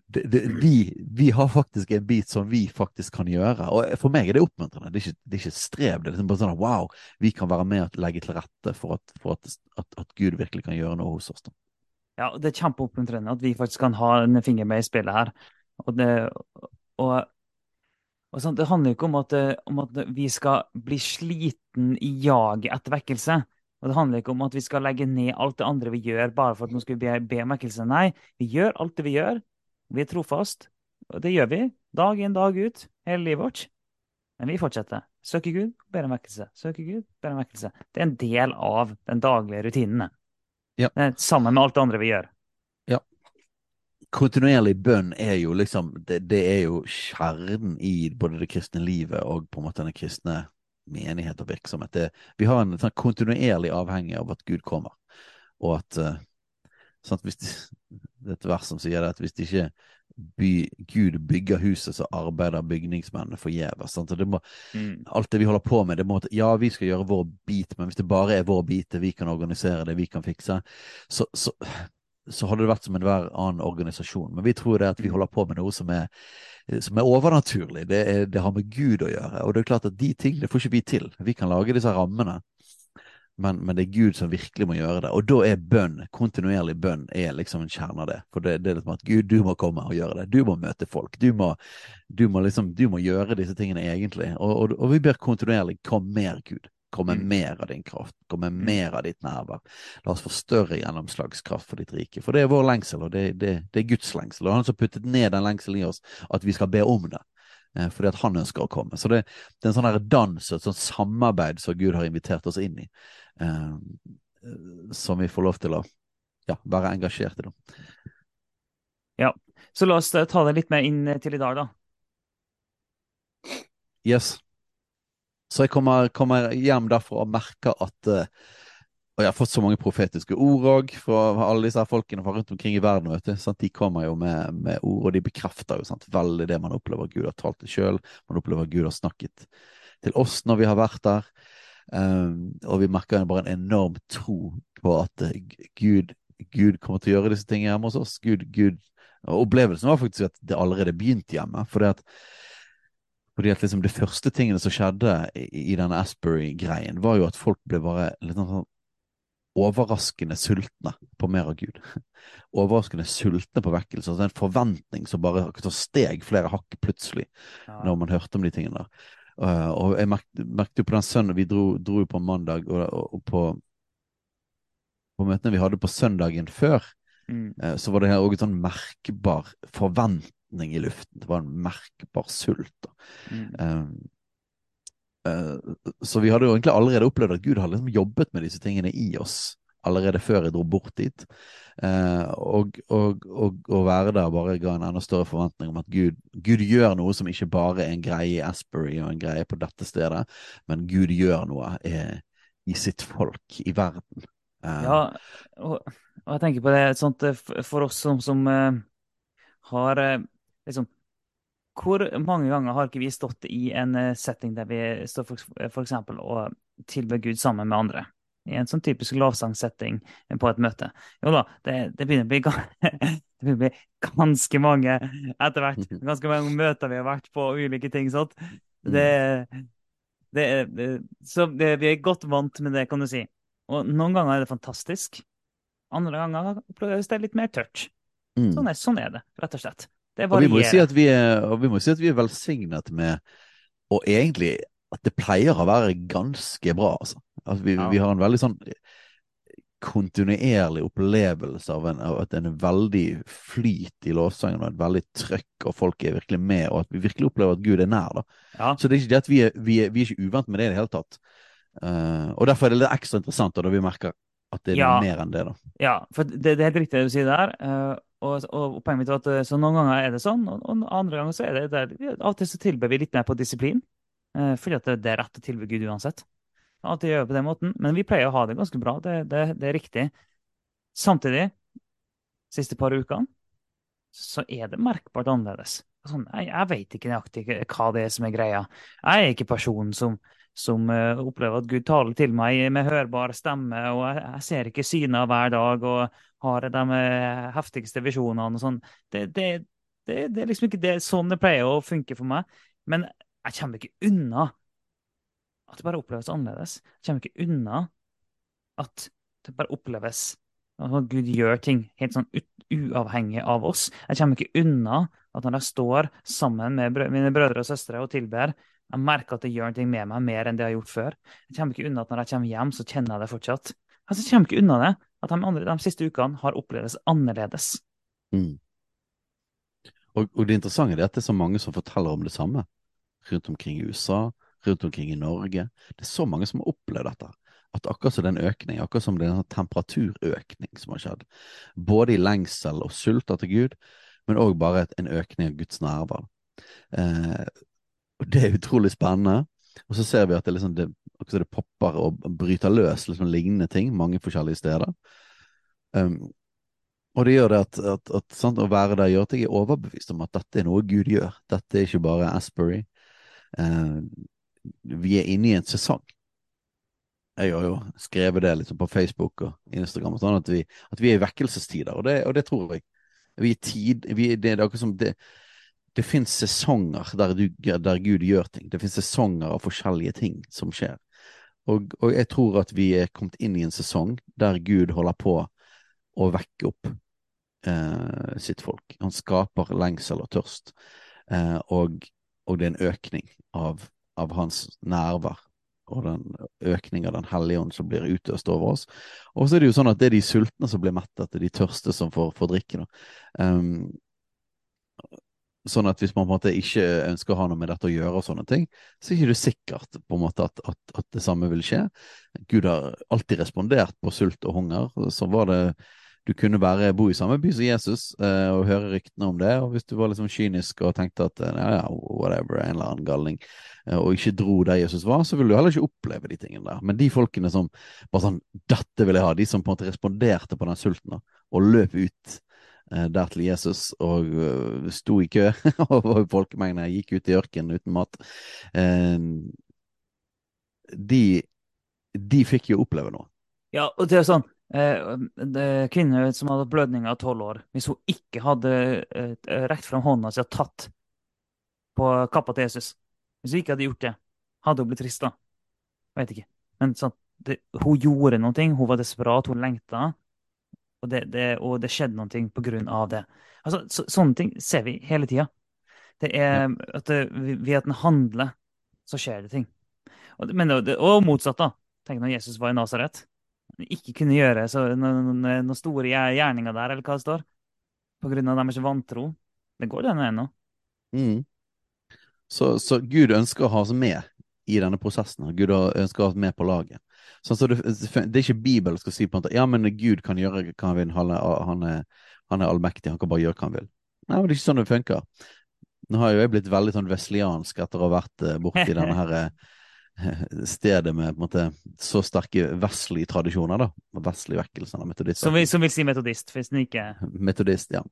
det, det, vi, vi, har faktisk en bit som vi faktisk kan gjøre. Og for meg er det oppmuntrende. Det er ikke, det er ikke strev. Det er liksom bare sånn at wow, vi kan være med og legge til rette for at, for at, at, at Gud virkelig kan gjøre noe hos oss. Da. Ja, det er kjempeoppmuntrende at vi faktisk kan ha en finger med i spillet her. Og det, og, og sånn, det handler ikke om om at vi skal bli sliten i jaget etter vekkelse. Og Det handler ikke om at vi skal legge ned alt det andre vi gjør, bare for at nå skal vi be, be om vekkelse. Nei, vi gjør alt det vi gjør. Vi er trofast. Og det gjør vi dag inn, dag ut, hele livet vårt. Men vi fortsetter. Søker Gud, ber om vekkelse. Søker Gud, ber om vekkelse. Det er en del av den daglige rutinene. Ja. Sammen med alt det andre vi gjør. Ja. Kontinuerlig bønn er jo liksom det, det er jo kjernen i både det kristne livet og på en måte den kristne menighet og virksomhet. Det, vi har en sånn kontinuerlig avhengig av at Gud kommer, og at uh, at hvis de, Det er et vers som sier det, at hvis ikke by, Gud bygger huset, så arbeider bygningsmennene forgjeves. Mm. Alt det vi holder på med, det må Ja, vi skal gjøre vår bit, men hvis det bare er vår bit, det vi kan organisere, det vi kan fikse, så, så så hadde det vært som enhver annen organisasjon. Men vi tror det at vi holder på med noe som er som er overnaturlig. Det, er, det, har med Gud å gjøre. Og det er klart at de tingene får ikke vi til. Vi kan lage disse rammene. men, men, det er Gud som virkelig må gjøre det. Og da er bønn, kontinuerlig bønn, er liksom en kjerne av det. For det, det, er liksom at Gud, du må komme og gjøre det. Du må møte folk. Du må, du må, liksom, du må gjøre disse tingene egentlig. Og, og, og vi ber kontinuerlig kom mer, Gud. Kom med mm. mer av din kraft. komme mm. mer av ditt nærvær. La oss få større gjennomslagskraft for ditt rike. For det er vår lengsel, og det, det, det er Guds lengsel. Og han som puttet ned den lengselen i oss, at vi skal be om det. Eh, fordi at han ønsker å komme. Så det, det er en sånn dans, et sånt samarbeid som Gud har invitert oss inn i, eh, som vi får lov til å ja, være engasjert i. Da. Ja, så la oss ta det litt mer inn til i dag, da. Yes. Så jeg kommer, kommer hjem derfra og merker at uh, og jeg har fått så mange profetiske ord òg fra alle disse her folkene fra rundt omkring i verden. vet du, sant? De kommer jo med, med, ord, og de bekrefter jo sant? veldig det man opplever Gud har talt til sjøl. Man opplever Gud har snakket til oss når vi har vært der. Um, og vi merker bare en enorm tro på at uh, Gud, Gud, kommer til å gjøre disse tingene hjemme hos oss. Gud, Gud, og Opplevelsen var faktisk at det allerede begynte hjemme. fordi at fordi at liksom De første tingene som skjedde i, i denne Asbury-greien, var jo at folk ble bare litt sånn overraskende sultne på mer av Gud. Overraskende sultne på vekkelse. Altså en forventning som bare steg flere hakk plutselig, ja. når man hørte om de tingene der. Uh, og jeg merket, jo på den søndagen Vi dro, dro på mandag, og, og, og, på, på møtene vi hadde på søndagen før, mm. uh, så var det her òg en sånn merkbar forventning i luften. Det var en merkbar sult. Mm. Uh, Eh, så vi hadde jo egentlig allerede opplevd at Gud hadde liksom jobbet med disse tingene i oss allerede før jeg dro bort dit. Eh, og, og, og, å være der bare ga en enda større forventning om at Gud, Gud, gjør noe som ikke bare er en greie i Asbury og en greie på dette stedet, men Gud gjør noe eh, i sitt folk i verden. Eh. ja, og, jeg tenker på det sånt for oss som, som har liksom hvor mange ganger har ikke vi stått i en eh, setting der vi står for, for eksempel og tilber Gud sammen med andre? I en sånn typisk lovsangsetting på et møte. Jo da, det, det, begynner, å bli, det begynner å bli ganske mange etter hvert. Ganske mange møter vi har vært på, og ulike ting sånt. Det, det, så vi er godt vant med det, kan du si. Og noen ganger er det fantastisk. Andre ganger oppleves det litt mer tørt. Mm. Sånn, er, sånn er det, rett og slett. Det varierer. Og vi må si at vi er, og si vi er velsignet med Og egentlig at det pleier å være ganske bra, altså. At vi, ja. vi, har en veldig sånn kontinuerlig opplevelse av, en, av at en veldig flyt i lovsangen, og et veldig trøkk, og folk er virkelig med, og at vi virkelig opplever at Gud er nær. da. Ja. Så det er ikke det at vi er, vi er, vi er ikke uvant med det i det hele tatt. Uh, og derfor er det litt ekstra interessant da vi merker at det er ja. mer enn det. da. Ja, for det, det er helt riktig det du sier der. Uh, og, og, poenget mitt er at eh, så noen ganger er det sånn, og, og andre ganger så er det der. Av og til så tilber vi litt mer på disiplin, eh, fordi at det, det er rett å tilby Gud uansett. Alltid gjør det på den måten, Men vi pleier å ha det ganske bra. Det, det, det er riktig. Samtidig, siste par ukene, så er det merkbart annerledes. Sånn, jeg, jeg vet ikke nøyaktig hva det er som er greia. Jeg er ikke personen som, som uh, opplever at Gud taler til meg med hørbar stemme, og jeg, jeg ser ikke syner hver dag. og har de uh, heftigste visjonene og sånn. Det, det, det, det, er liksom ikke det, sånn det pleier å funke for meg. Men jeg kommer ikke unna at det bare oppleves annerledes. Jeg kommer ikke unna at det bare oppleves at Gud gjør ting helt sånn uavhengig av oss. Jeg kommer ikke unna at når jeg står sammen med mine brødre og søstre og tilber, jeg merker at det gjør noe med meg mer enn det jeg har gjort før. Jeg kommer ikke unna at når jeg kommer hjem, så kjenner jeg det fortsatt. Altså, jeg kommer ikke unna det at de, andre, de siste ukene har opplevdes annerledes. Mm. Og, og, det interessante er at det er så mange som forteller om det samme. Rundt omkring i USA, rundt omkring i Norge. Det er så mange som har opplevd dette. At akkurat som det er en økning, akkurat som det er en temperaturøkning som har skjedd. Både i lengsel og sult etter Gud, men òg bare en økning av Guds nærvær. Eh, det er utrolig spennende. Og så ser vi at det, liksom, det, det popper og bryter løs liksom, lignende ting mange forskjellige steder. Um, og det gjør det at, at, at sant, å være der gjør at jeg er overbevist om at dette er noe Gud gjør. Dette er ikke bare Asbury. Eh, vi er inne i en sesong. Jeg har jo skrevet det liksom på Facebook og Instagram, og sånn, at, vi, at vi er i vekkelsestider, og det, og det tror jeg. Vi er tid, vi, det, er akkurat som det, det finnes sesonger der, du, der, Gud gjør ting. Det finnes sesonger av forskjellige ting som skjer. Og, og, jeg tror at vi er kommet inn i en sesong der Gud holder på å vekke opp eh, sitt folk. Han skaper lengsel og tørst, eh, og, og, det er en økning av, av hans nærvær og den økning av Den hellige ånd som blir utøst over oss. Og så er det jo sånn at det er de sultne som blir mettet, det er de tørste som får, får drikke. Um, sånn at hvis man på en måte ikke ønsker å ha noe med dette å gjøre, og sånne ting, så er det ikke sikkert på en måte at, at, at, det samme vil skje. Gud har alltid respondert på sult og hunger. Så var det du kunne bare bo i samme by som Jesus eh, og høre ryktene om det. Og hvis du var liksom kynisk og tenkte at ja, ja, whatever, en eller annen galning, eh, og ikke dro der Jesus var, så ville du heller ikke oppleve de tingene der. Men de folkene som bare sånn Dette vil jeg ha. De som på en måte responderte på den sulten og løp ut eh, der til Jesus og uh, sto i kø og var i gikk ut i ørkenen uten mat. Eh, de, de fikk jo oppleve noe. Ja, og det er sånn eh, kvinne som hadde blødninger av tolv år, hvis hun ikke hadde eh, rekt fram hånda si og tatt på kappa til Jesus Hvis hun ikke hadde gjort det, hadde hun blitt rista. Vet ikke. Men sånn, det, hun gjorde noe. Hun var desperat, hun lengta. Og det, det, og det skjedde noe på grunn av det. Altså, så, sånne ting ser vi hele tida. Det er at det, ved at en handler, så skjer det ting. Og, men, og motsatt, da. Tenk når Jesus var i Nasaret ikke kunne gjøre så, noen, noen store gjerninger der, eller hva det står. På grunn av deres vantro. Det går den veien nå. Mm. Så, så, Gud ønsker å ha oss med i denne prosessen. Gud ønsker å ha oss med på laget. Sånn, så det, det, er ikke Bibelen skal si på en måte ja, men Gud kan gjøre hva han vil. Han er, han, er, han er allmektig, han kan bare gjøre hva han vil. Nei, men det er ikke sånn det funker. Nå har jo jeg blitt veldig sånn vesliansk etter å ha vært eh, borti denne her eh, stedet med på en måte, så sterke vestlige tradisjoner. da, Vestlige vekkelser. av metodister. Som, som vil si metodist, hvis den ikke Metodist, ja.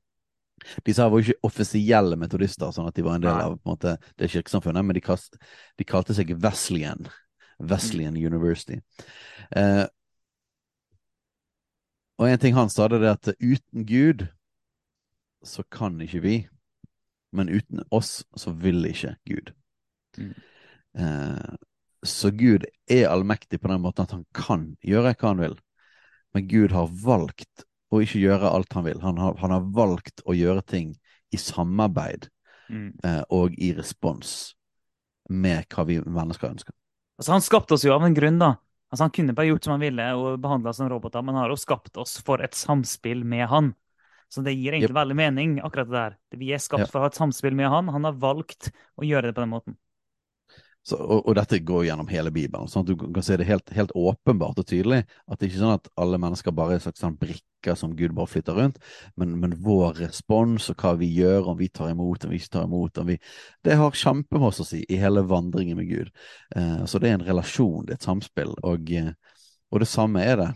Disse her var jo ikke offisielle metodister, sånn at de var en del av på en måte, det kirkesamfunnet, men de, kast, de kalte seg Wesleyan. Wesleyan mm. University. Eh, og en ting han sa, det er at uten Gud så kan ikke vi, men uten oss så vil ikke Gud. Mm. Eh, så Gud er allmektig på den måten at han kan gjøre hva han vil. Men Gud har valgt å ikke gjøre alt han vil. Han har, han har valgt å gjøre ting i samarbeid mm. eh, og i respons med hva vi mennesker ønsker. Altså, han skapte oss jo av en grunn, da. Altså, han kunne bare gjort som han ville og behandla oss som roboter, men han har jo skapt oss for et samspill med han. Så det gir egentlig yep. veldig mening, akkurat det der. Vi er skapt yep. for å ha et samspill med han. Han har valgt å gjøre det på den måten. Så, og, og, dette går gjennom hele Bibelen, sånn at du kan se det helt, helt, åpenbart og tydelig. At det ikke er sånn at alle mennesker bare er slags sånn brikker som Gud bare flytter rundt, men, men, vår respons og hva vi gjør, om vi tar imot, om vi ikke tar imot vi, Det har kjempemasse å si i hele vandringen med Gud. Eh, så det er en relasjon, det er et samspill. Og, eh, og det samme er det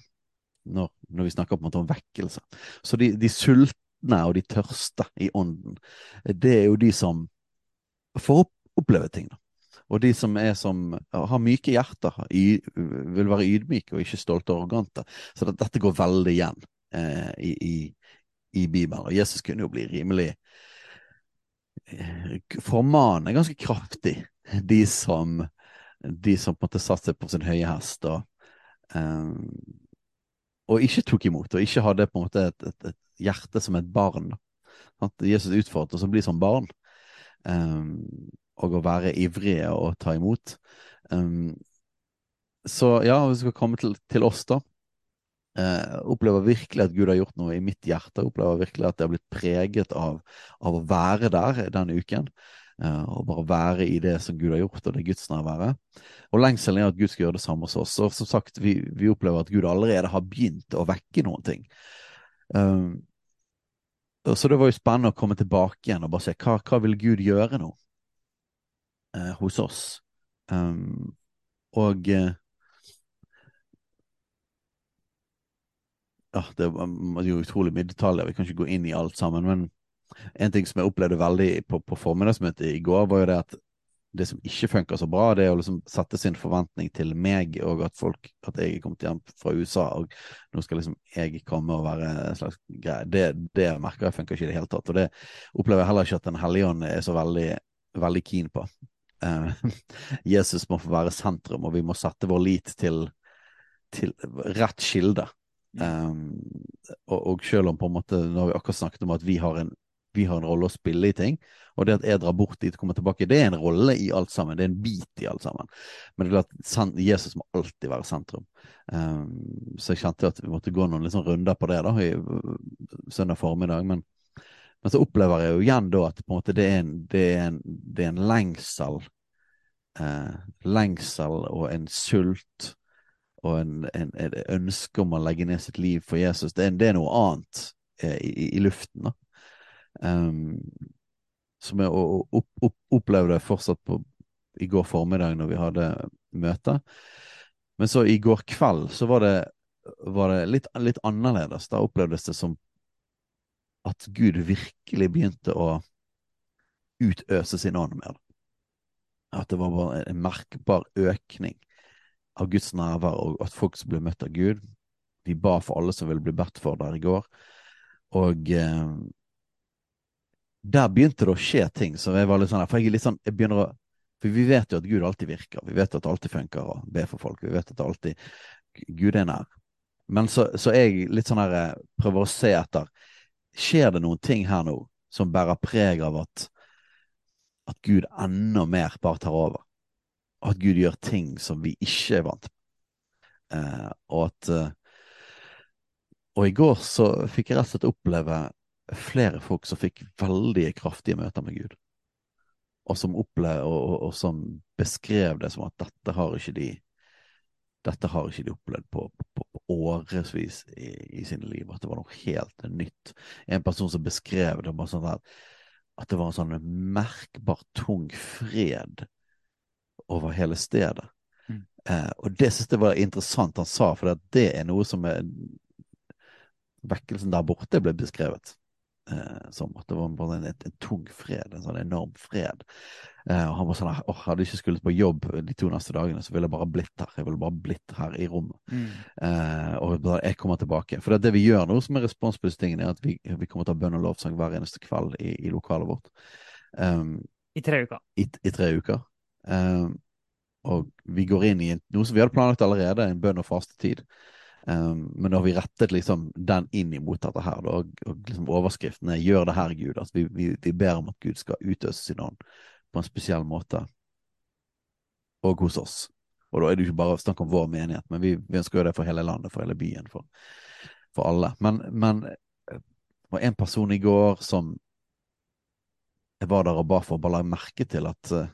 når, når, vi snakker på en måte om vekkelse. Så de, de sultne og de tørste i ånden, det er jo de som får oppleve ting. da. Og de som, som har myke hjerter, vil være ydmyke og ikke stolte og arrogante. Så det, dette går veldig igjen eh, i, i, i, Bibelen. Og Jesus kunne jo bli rimelig eh, Formane ganske kraftig de som, de som på en måte satte seg på sin høye hest og, eh, og ikke tok imot, og ikke hadde på en måte et, et, et hjerte som et barn. At Jesus utfordret oss å bli som barn. Um, og å være ivrige og ta imot. Um, så ja, vi skal komme til, til oss, da. Uh, opplever virkelig at Gud har gjort noe i mitt hjerte. Opplever virkelig at det har blitt preget av, av å være der denne uken. Uh, og bare være i det som Gud har gjort, og det gudsnærværet. Og lengselen er at Gud skal gjøre det samme hos oss. Og som sagt, vi, vi opplever at Gud allerede har begynt å vekke noen ting. Um, så det var jo spennende å komme tilbake igjen og bare se hva, hva vil Gud gjøre nå? Eh, hos oss. Um, og eh, ja, det er jo utrolig mye detaljer, vi kan ikke gå inn i alt sammen. Men en ting som jeg opplevde veldig på, på formiddagsmøtet i går, var jo det at det som ikke funker så bra, det er å liksom sette sin forventning til meg, og at folk, at jeg er kommet hjem fra USA, og nå skal liksom jeg komme og være en slags greie. Det, det merker jeg funker ikke i det hele tatt. Og det opplever jeg heller ikke at Den hellige ånd er så veldig, veldig keen på. Eh, Jesus må få være sentrum, og vi må sette vår lit til, til rett kilde. Um, og, og, selv om på en måte, nå har vi akkurat snakket om at vi har, en, vi har en rolle å spille i ting, og det at jeg drar bort dit og kommer tilbake, det er en rolle i alt sammen. Det er en bit i alt sammen. Men det er klart, Jesus må alltid være sentrum. Um, så jeg kjente at vi måtte gå noen liksom runder på det da, i søndag formiddag. Men, men, så opplever jeg jo igjen da at måte det er en, det er en, det er en lengsel. Eh, lengsel og en sult og en, en, et ønske om å legge ned sitt liv for Jesus, det er, det er noe annet eh, i, i, luften. da. Um, som jeg opp, opp, opplevde fortsatt på, i går formiddag når vi hadde møte. Men så i går kveld så var det, var det litt, litt, annerledes. Da opplevdes det som at Gud virkelig begynte å utøse sin ånd mer. At det var bare en merkbar økning av Guds nærvær, og at folk som ble møtt av Gud. Vi ba for alle som ville bli bedt for der i går. Og eh, der begynte det å skje ting. Så jeg var litt sånn For jeg er litt sånn jeg begynner å For vi vet jo at Gud alltid virker. Vi vet at det alltid funker å be for folk. Vi vet at det alltid Gud er nær. Men så, så jeg litt sånn her eh, prøver å se etter Skjer det noen ting her nå som bærer preg av at, at Gud enda mer bare tar over? Og at Gud gjør ting som vi ikke er vant med. Eh, og at eh, Og i går så fikk jeg rett og slett oppleve flere folk som fikk veldig kraftige møter med Gud. Og som, opplevde, og, og, og som beskrev det som at dette har ikke de dette har ikke de opplevd på, på, årevis i, i sine liv. At det var noe helt nytt. En person som beskrev det bare sånn at, at det var en sånn merkbar tung fred over hele stedet. Mm. Eh, og det synes jeg var interessant han sa, for det er noe som er Vekkelsen der borte ble beskrevet eh, som at det var en, en, en, tung fred, en sånn enorm fred. Eh, og han var sånn åh, hadde ikke skullet på jobb de to neste dagene, så ville jeg bare blitt her. Jeg ville bare blitt her i rommet. Mm. Eh, og jeg kommer tilbake. For det, det vi gjør nå, som er respons på disse tingene, er at vi, vi kommer til å ha bønn og lovsang hver eneste kveld i, i lokalet vårt. Um, I tre uker. I, i tre uker. Um, og vi går inn i noe som vi hadde planlagt allerede, en bønn og fastetid. Um, men da har vi rettet liksom den inn imot dette her, da, og, og liksom overskriften er 'Gjør det her, Gud'. Altså, vi, vi, vi, ber om at Gud skal utøse sin ånd på en spesiell måte, og hos oss. Og da er det jo ikke bare snakk om vår menighet, men vi, vi ønsker jo det for hele landet, for hele byen, for, for alle. Men, men det var en person i går som jeg var der og ba for, bare la merke til at uh,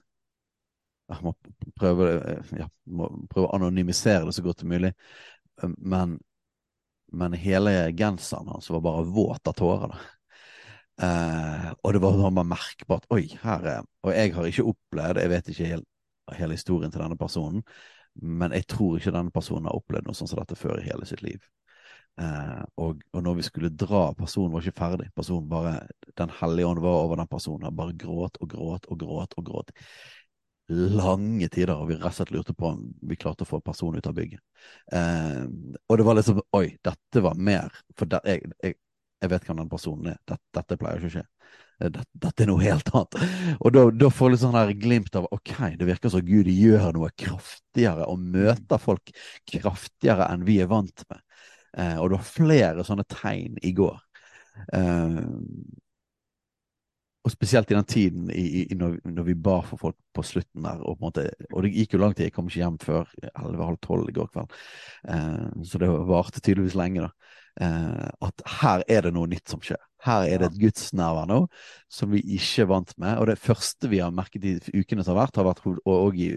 jeg må prøve, ja, må prøve å anonymisere det så godt som mulig. Men, men hele genseren hans var bare våt av tårer. Eh, og det var bare merkbart Oi, her er Og jeg har ikke opplevd Jeg vet ikke hele, hele historien til denne personen, men jeg tror ikke denne personen har opplevd noe sånt som dette før i hele sitt liv. Eh, og, og, når vi skulle dra, personen var ikke ferdig. Personen bare, Den hellige ånd var over den personen. Bare gråt og gråt og gråt og gråt lange tider, og vi rett og slett lurte på om vi klarte å få personen ut av bygget. Eh, og det var liksom Oi, dette var mer For der, jeg, jeg, jeg, vet hvem den personen er. Dette, dette pleier ikke å skje. Eh, dette, dette, er noe helt annet. Og da, da får du sånn glimt av ok, det virker som Gud gjør noe kraftigere og møter folk kraftigere enn vi er vant med. Eh, og det var flere sånne tegn i går. Eh, og spesielt i den tiden i, i, når, når, vi ba for folk på slutten der. Og, måte, og det gikk jo lang tid, jeg kom ikke hjem før 11.30 i går kveld. Eh, så det varte tydeligvis lenge, da. Eh, at her er det noe nytt som skjer. Her er det et gudsnærvær nå som vi ikke er vant med. Og det første vi har merket i ukene som har vært, har vært og i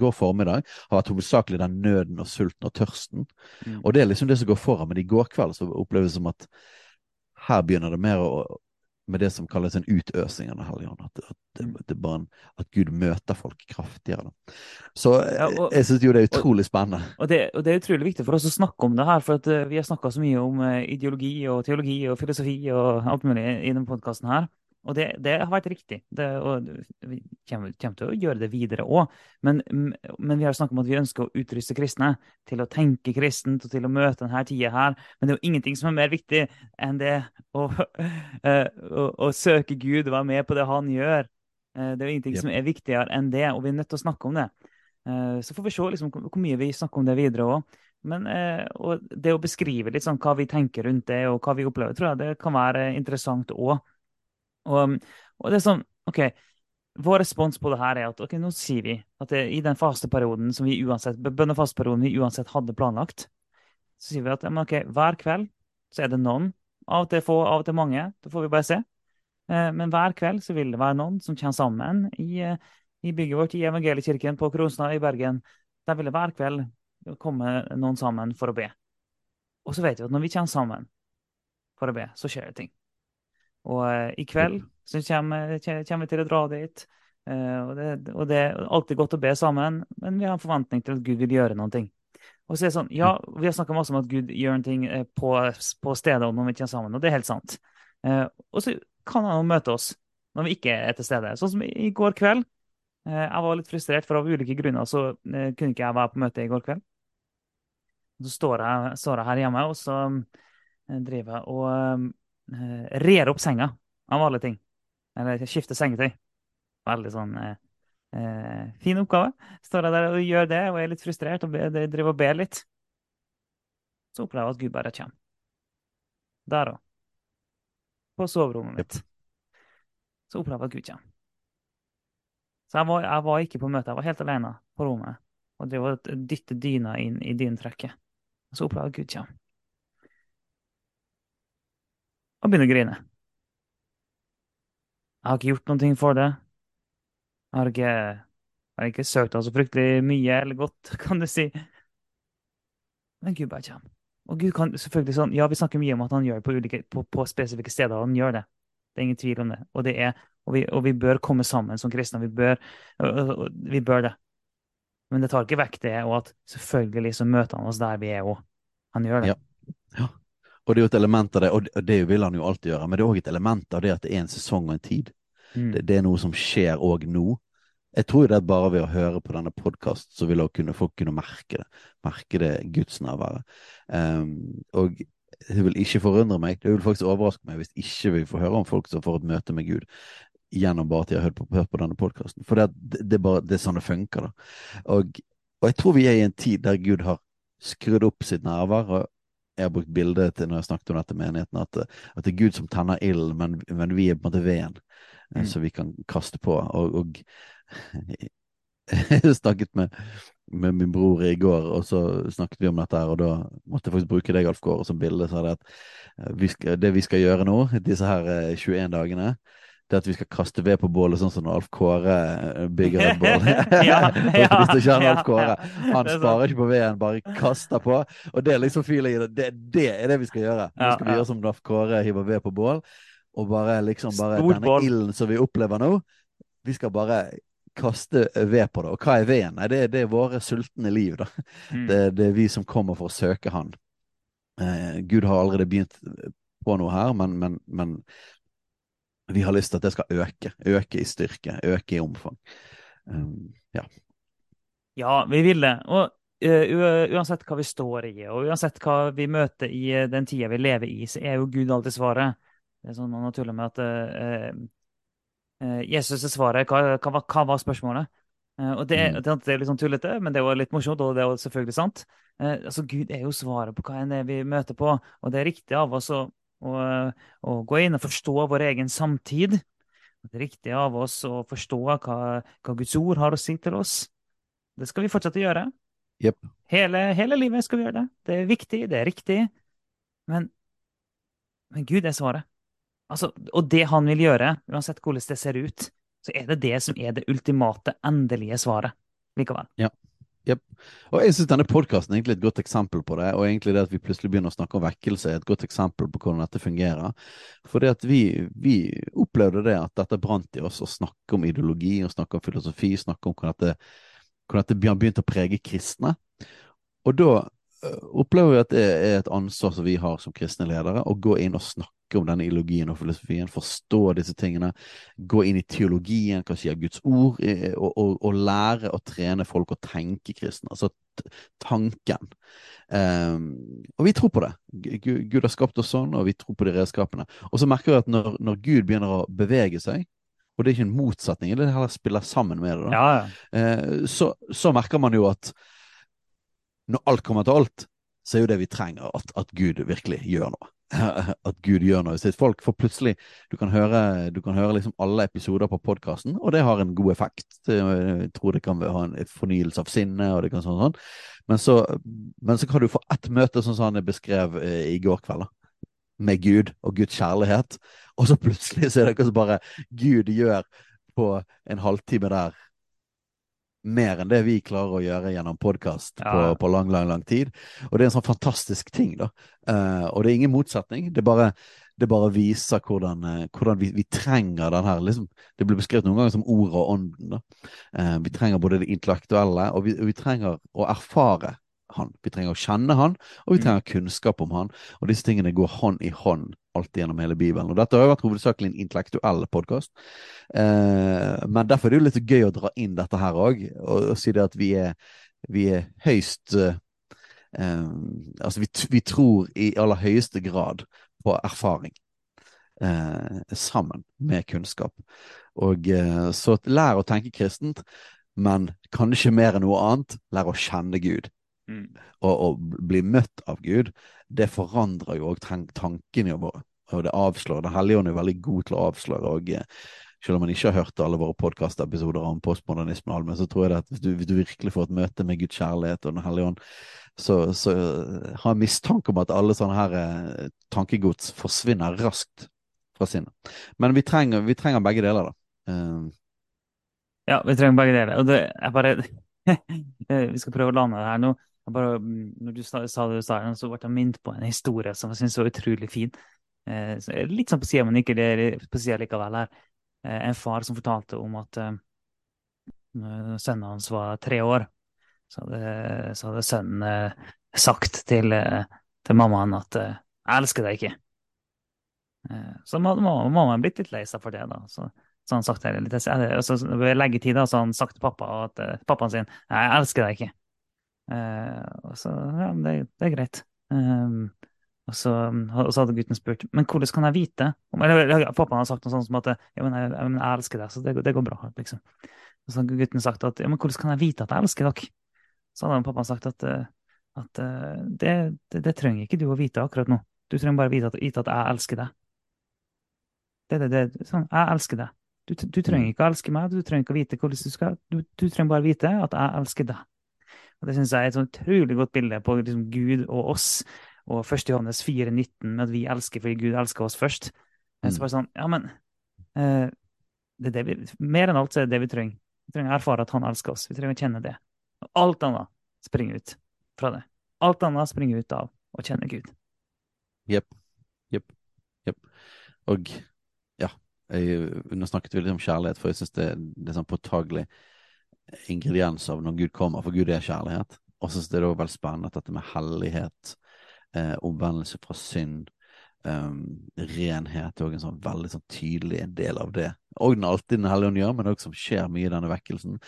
går formiddag, har vært hovedsakelig den nøden og sulten og tørsten. Mm. Og det er liksom det som går foran. Men i går kveld så oppleves det som at her begynner det mer å med det som kalles en utøsing av Den hellige ånd. At, at, mm. en, at, Gud møter folk kraftigere. Da. Så ja, og, jeg syns jo det er utrolig spennende. Og det, og det, er utrolig viktig for oss å snakke om det her, for uh, vi har snakka så mye om uh, ideologi og teologi og filosofi og alt mulig i denne podkasten her. Og det, det, har vært riktig. Det, og vi kommer, kommer, til å gjøre det videre òg. Men, men, vi har snakket om at vi ønsker å utruste kristne til å tenke kristent og til å møte denne tida her. Men det er jo ingenting som er mer viktig enn det å, å, å søke Gud og være med på det han gjør. Eh, det er jo ingenting Yep. som er viktigere enn det, og vi er nødt til å snakke om det. Eh, Så får vi se liksom, hvor mye vi snakker om det videre òg. Men eh, det å beskrive litt sånn hva vi tenker rundt det, og hva vi opplever, tror jeg det kan være interessant òg. Og, og det er sånn, OK, vår respons på det her er at ok, nå sier vi at det, i den fasteperioden som vi uansett, bønnefasteperioden vi uansett hadde planlagt, så sier vi at ja, men ok, hver kveld så er det noen, av og til få, av og til mange, det får vi bare se. Eh, Men hver kveld så vil det være noen som kommer sammen i, eh, i bygget vårt i Evangeliekirken på Krosna i Bergen. Der vil det hver kveld komme noen sammen for å be. Og så vet vi at når vi kommer sammen for å be, så skjer det ting. Og eh, i kveld så kommer, kommer vi til å dra dit. eh, og, det, og det er alltid godt å be sammen, men vi har en forventning til at Gud vil gjøre noen ting. Og så er det sånn, ja, Vi har snakka masse om at Gud gjør en ting eh, på, på stedet når vi kommer sammen, og det er helt sant. Og så kan han jo møte oss når vi ikke er til stede. Sånn som i går kveld. Jeg var litt frustrert, for av ulike grunner så kunne ikke jeg være på møte i går kveld. Så står jeg, står jeg her hjemme, og så driver jeg og eh, rer opp senga, av alle ting. Eller skifter sengetøy. Veldig sånn uh, uh, fin oppgave. Står jeg der og gjør det, og er litt frustrert og be- driver og ber litt. Så opplever jeg at Gud bare kommer. Der òg. På soverommet mitt. Så opplever jeg at Gud kommer. Så jeg var, jeg var ikke på møte, jeg var helt alene på rommet og drev og dytte dyna inn i dynetrekket. Og så opplever jeg at Gud kommer. Og begynner å grine. Jeg har ikke gjort noe for det. Jeg har ikke, jeg har ikke søkt han så fryktelig mye eller godt, kan du si. Men Gud bare kommer. Og Gud kan selvfølgelig sånn, ja, vi snakker mye om at han gjør det på, ulike, på, på spesifikke steder, han gjør det. Det er ingen tvil om det. Og, det er, og, vi, og vi bør komme sammen som kristne. Vi bør, vi bør det. Men det tar ikke vekk det, og at selvfølgelig så møter han oss der vi er òg. Han gjør det. Ja. Og det er jo et element av det, og det- vil han jo alltid gjøre, men det er òg et element av det at det er en sesong og en tid. Mm. Det, det er noe som skjer òg nå. Jeg tror det er bare ved å høre på denne podkasten, så vil kunne, folk kunne merke det. Merke det gudsnærværet. Um, og det vil ikke forundre meg, det vil faktisk overraske meg hvis ikke vi får høre om folk som får et møte med Gud gjennom bare at de har hørt på, hørt på denne podkasten. For det, det, er bare, det er sånn det funker, da. Og, og jeg tror vi er i en tid der Gud har skrudd opp sitt nærvær. og jeg har brukt bildet til når jeg snakket om dette med menigheten, at, at det er Gud som tenner ilden, men, men vi er på en måte veden eh, Mm. som vi kan kaste på. Og, og jeg snakket med, med min bror i går, og så snakket vi om dette her, og da måtte jeg faktisk bruke deg, Alf Kåre, som bilde. Så er det at eh, vi skal, det vi skal gjøre nå, disse her eh, 21 dagene, det at vi skal kaste ved på bålet, sånn som når Alf Kåre eh, bygger et bål. Ja, ja, Hvis ikke ja, Alf Kåre, han er sparer ikke på veden, bare kaster på. Og det er liksom feeling i det. Det, det er det vi skal gjøre. Vi Ja, skal vi ja. gjøre som Alf Kåre hiver ved på bål, og bare liksom bare Stort denne ilden som vi opplever nå, vi skal bare kaste ved på det. Og hva er veden? Nei, det, det er våre sultne liv, da. Mm. Det, det er vi som kommer for å søke Han. Eh, Gud har allerede begynt på noe her, men, men, men vi har lyst til at det skal øke. Øke i styrke, øke i omfang. Um, ja. Ja, vi vil det. Og uh, uansett hva vi står i, og uansett hva vi møter i eh, den tida vi lever i, så er jo Gud alltid svaret. Det er sånn man tuller med at uh, uh, Jesus er svaret. Hva, hva, hva var spørsmålet? Og det, Mm. det, er litt sånn tullete, men det er jo litt morsomt, og det er jo selvfølgelig sant. Altså, Gud er jo svaret på hva enn det vi møter på, og det er riktig av oss å, å, og, gå inn og forstå vår egen samtid. Det er riktig av oss å forstå hva, hva Guds ord har å si til oss. Det skal vi fortsette å gjøre. Yep. Hele, hele livet skal vi gjøre det. Det er viktig, det er riktig. Men, men Gud er svaret. Altså, og det han vil gjøre, uansett hvordan det ser ut, så er det det som er det ultimate, endelige svaret likevel. Og jeg syns denne podkasten er egentlig et godt eksempel på det. Og egentlig det at vi plutselig begynner å snakke om vekkelse, er et godt eksempel på hvordan dette fungerer. For det at vi, vi opplevde det at dette brant i oss, å snakke om ideologi, og snakke om filosofi, snakke om hvordan dette, hvordan dette har begynt å prege kristne. Og da øh, opplever vi at det er et ansvar som vi har som kristne ledere, å gå inn og snakke om denne ideologien og filosofien, forstå disse tingene, gå inn i teologien, hva sier Guds ord, eh, og, og, og lære å trene folk å tenke kristne. Altså tanken. Um, og vi tror på det. Gud, Gud har skapt oss sånn, og vi tror på de redskapene. Og så merker vi at når, når Gud begynner å bevege seg, og det er ikke en motsetning, det heller spiller sammen med det. Ja, ja. Eh, så, så merker man jo at når alt kommer til alt, så er jo det vi trenger, at, at Gud virkelig gjør noe. At Gud gjør noe. i sitt folk For plutselig Du kan høre, du kan høre liksom alle episoder på podkasten, og det har en god effekt. Jeg tror det kan ha en fornyelse av sinnet, og det kan sånn, sånn. Men, så, men så kan du få ett møte, sånn som han beskrev eh, i går kveld. Med Gud og Guds kjærlighet, og så plutselig så er det akkurat som bare Gud gjør på en halvtime der mer enn det vi klarer å gjøre gjennom podkast Ja. på, på lang, lang, lang tid. Og det er en sånn fantastisk ting, da. Uh, og det er ingen motsetning. Det bare, det bare viser hvordan, uh, hvordan vi, vi trenger den her liksom, Det blir beskrevet noen ganger som ordet og ånden. da. Uh, vi trenger både det intellektuelle, og vi, vi trenger å erfare han. Vi trenger å kjenne han, og vi Mm. trenger kunnskap om han. Og disse tingene går hånd i hånd alltid gjennom hele Bibelen. Og dette har jo vært hovedsakelig en intellektuell podkast. Eh, men derfor er det jo litt gøy å dra inn dette her òg, og, og si det at vi er, vi er høyst eh, eh, Altså, vi, vi tror i aller høyeste grad på erfaring. Eh, sammen med kunnskap. Og eh, så lær å tenke kristent, men kanskje mer enn noe annet, lær å kjenne Gud Mm. og, og bli møtt av Gud, det forandrer jo òg tankene våre. Og det avslører. Den hellige ånd er veldig god til å avsløre. og eh, Selv om man ikke har hørt alle våre podkastepisoder om postmodernisme, alt, så tror jeg at hvis du, hvis du virkelig får et møte med Guds kjærlighet og Den hellige ånd, så, så har jeg mistanke om at alle sånne her eh, tankegods forsvinner raskt fra sinnet. Men vi trenger, vi trenger begge deler, da. Uh... Ja, vi trenger begge deler. Og det er bare Vi skal prøve å lande det her nå. Bare, mm, når du sa, sa det du sa, så ble jeg minnet på en historie som jeg syns var utrolig fin. Eh, litt sånn på sida, men ikke det på likevel. her. Eh, en far som fortalte om at eh, sønnen hans var tre år, så hadde, så hadde sønnen eh, sagt til, eh, til mammaen at eh, 'jeg elsker deg ikke'. Eh, så hadde mamma, mammaen blitt litt lei seg for det, da. Så, så han sagt det litt, og så legger tid, da, så han sagt til pappa at, pappaen sin 'jeg elsker deg ikke'. Eh, og så ja, det, det er greit. Um, og, så, og så hadde gutten spurt men hvordan kan jeg vite eller, eller Pappaen hadde sagt noe sånt som at ja, men jeg, jeg, jeg elsker deg, så det, det går bra. liksom. Og så hadde gutten sagt at ja, men hvordan kan jeg vite at jeg elsker dere? Så hadde pappaen sagt at, eh, at eh, det, det, det trenger ikke du å vite akkurat nå. Du trenger bare vite at, vite at jeg elsker deg. Det, det, det, sånn, jeg elsker deg. Du, du trenger ikke å elske meg, du trenger ikke å vite hvordan du skal. Du, du trenger bare vite at jeg elsker deg. Og Det syns jeg er et sånn utrolig godt bilde på liksom, Gud og oss, og 1. Johannes 4,19 med at vi elsker fordi Gud elsker oss først. Mm. Så bare sånn, ja, men uh, det er det vi, Mer enn alt så er det det vi trenger. Vi trenger å erfare at han elsker oss. Vi trenger å kjenne det. Og alt annet springer ut fra det. Alt annet springer ut av å kjenne Gud. Jepp. Jepp. Jepp. Og ja, jeg, nå snakket vi litt om kjærlighet, for jeg syns det, det er sånn påtagelig ingrediens av når Gud kommer, for Gud er kjærlighet. Og så synes det er også veldig spennende at dette med hellighet, eh, omvendelse fra synd, um, renhet er en sånn veldig sånn tydelig del av det. Og den alltid Den hellige ånd gjør, men det også som skjer mye i denne vekkelsen.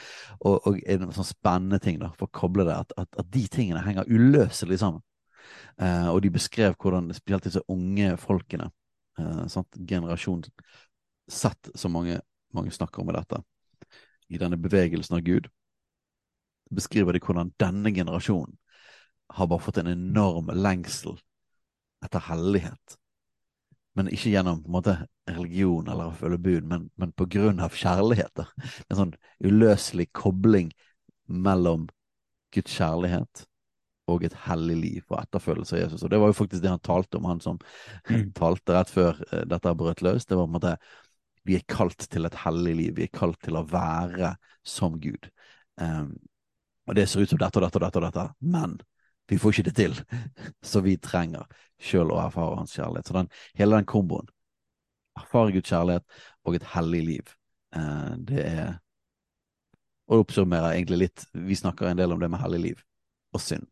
Og, og er en sånn spennende ting, da, for å koble det, at, at, at de tingene henger uløselig sammen. Eh, og de beskrev hvordan spesielt disse unge folkene, eh, generasjon sett som mange, mange snakker om i dette, i denne bevegelsen av Gud, beskriver de hvordan denne generasjonen har bare fått en enorm lengsel etter hellighet. Men ikke gjennom måte, religion eller å følge bud, men, men på grunn av kjærlighet. da. En sånn uløselig kobling mellom Guds kjærlighet og et hellig liv og etterfølgelse av Jesus. Og Det var jo faktisk det han talte om, han som Mm. talte rett før eh, dette brøt løs. Det var på en måte vi er kalt til et hellig liv, vi er kalt til å være som Gud. Um, og det ser ut som dette og dette og dette, og dette, men vi får ikke det til. Så vi trenger sjøl å erfare hans kjærlighet. Så den, hele den komboen, erfare Guds kjærlighet og et hellig liv, uh, det er Og det oppsummerer egentlig litt Vi snakker en del om det med hellig liv og synd.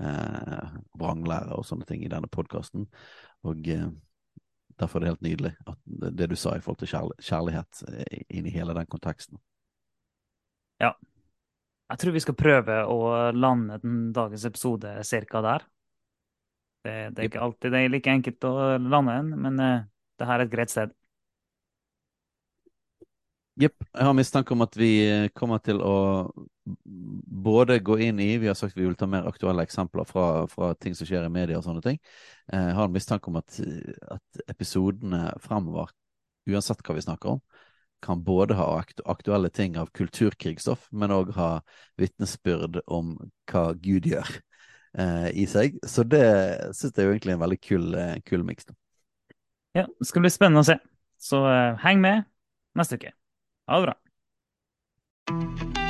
Uh, vranglære og sånne ting i denne podkasten. Og eh, derfor er det helt nydelig at det, du sa i forhold til kjærl kjærlighet eh, inn i hele den konteksten. Ja. Jeg tror vi skal prøve å lande den dagens episode cirka der. Det, det er ikke alltid det er like enkelt å lande en, men eh, det her er et greit sted. Jepp. Jeg har mistanke om at vi kommer til å både gå inn i Vi har sagt vi vil ta mer aktuelle eksempler fra, fra ting som skjer i media og sånne ting. Eh, jeg har en mistanke om at, at episodene fremover, uansett hva vi snakker om, kan både ha aktuelle ting av kulturkrigsstoff, men òg ha vitnesbyrd om hva Gud gjør eh, i seg. Så det syns jeg er egentlig en veldig kul, eh, kul miks. Ja, det skal bli spennende å se. Så uh, heng med neste uke. Ha det bra.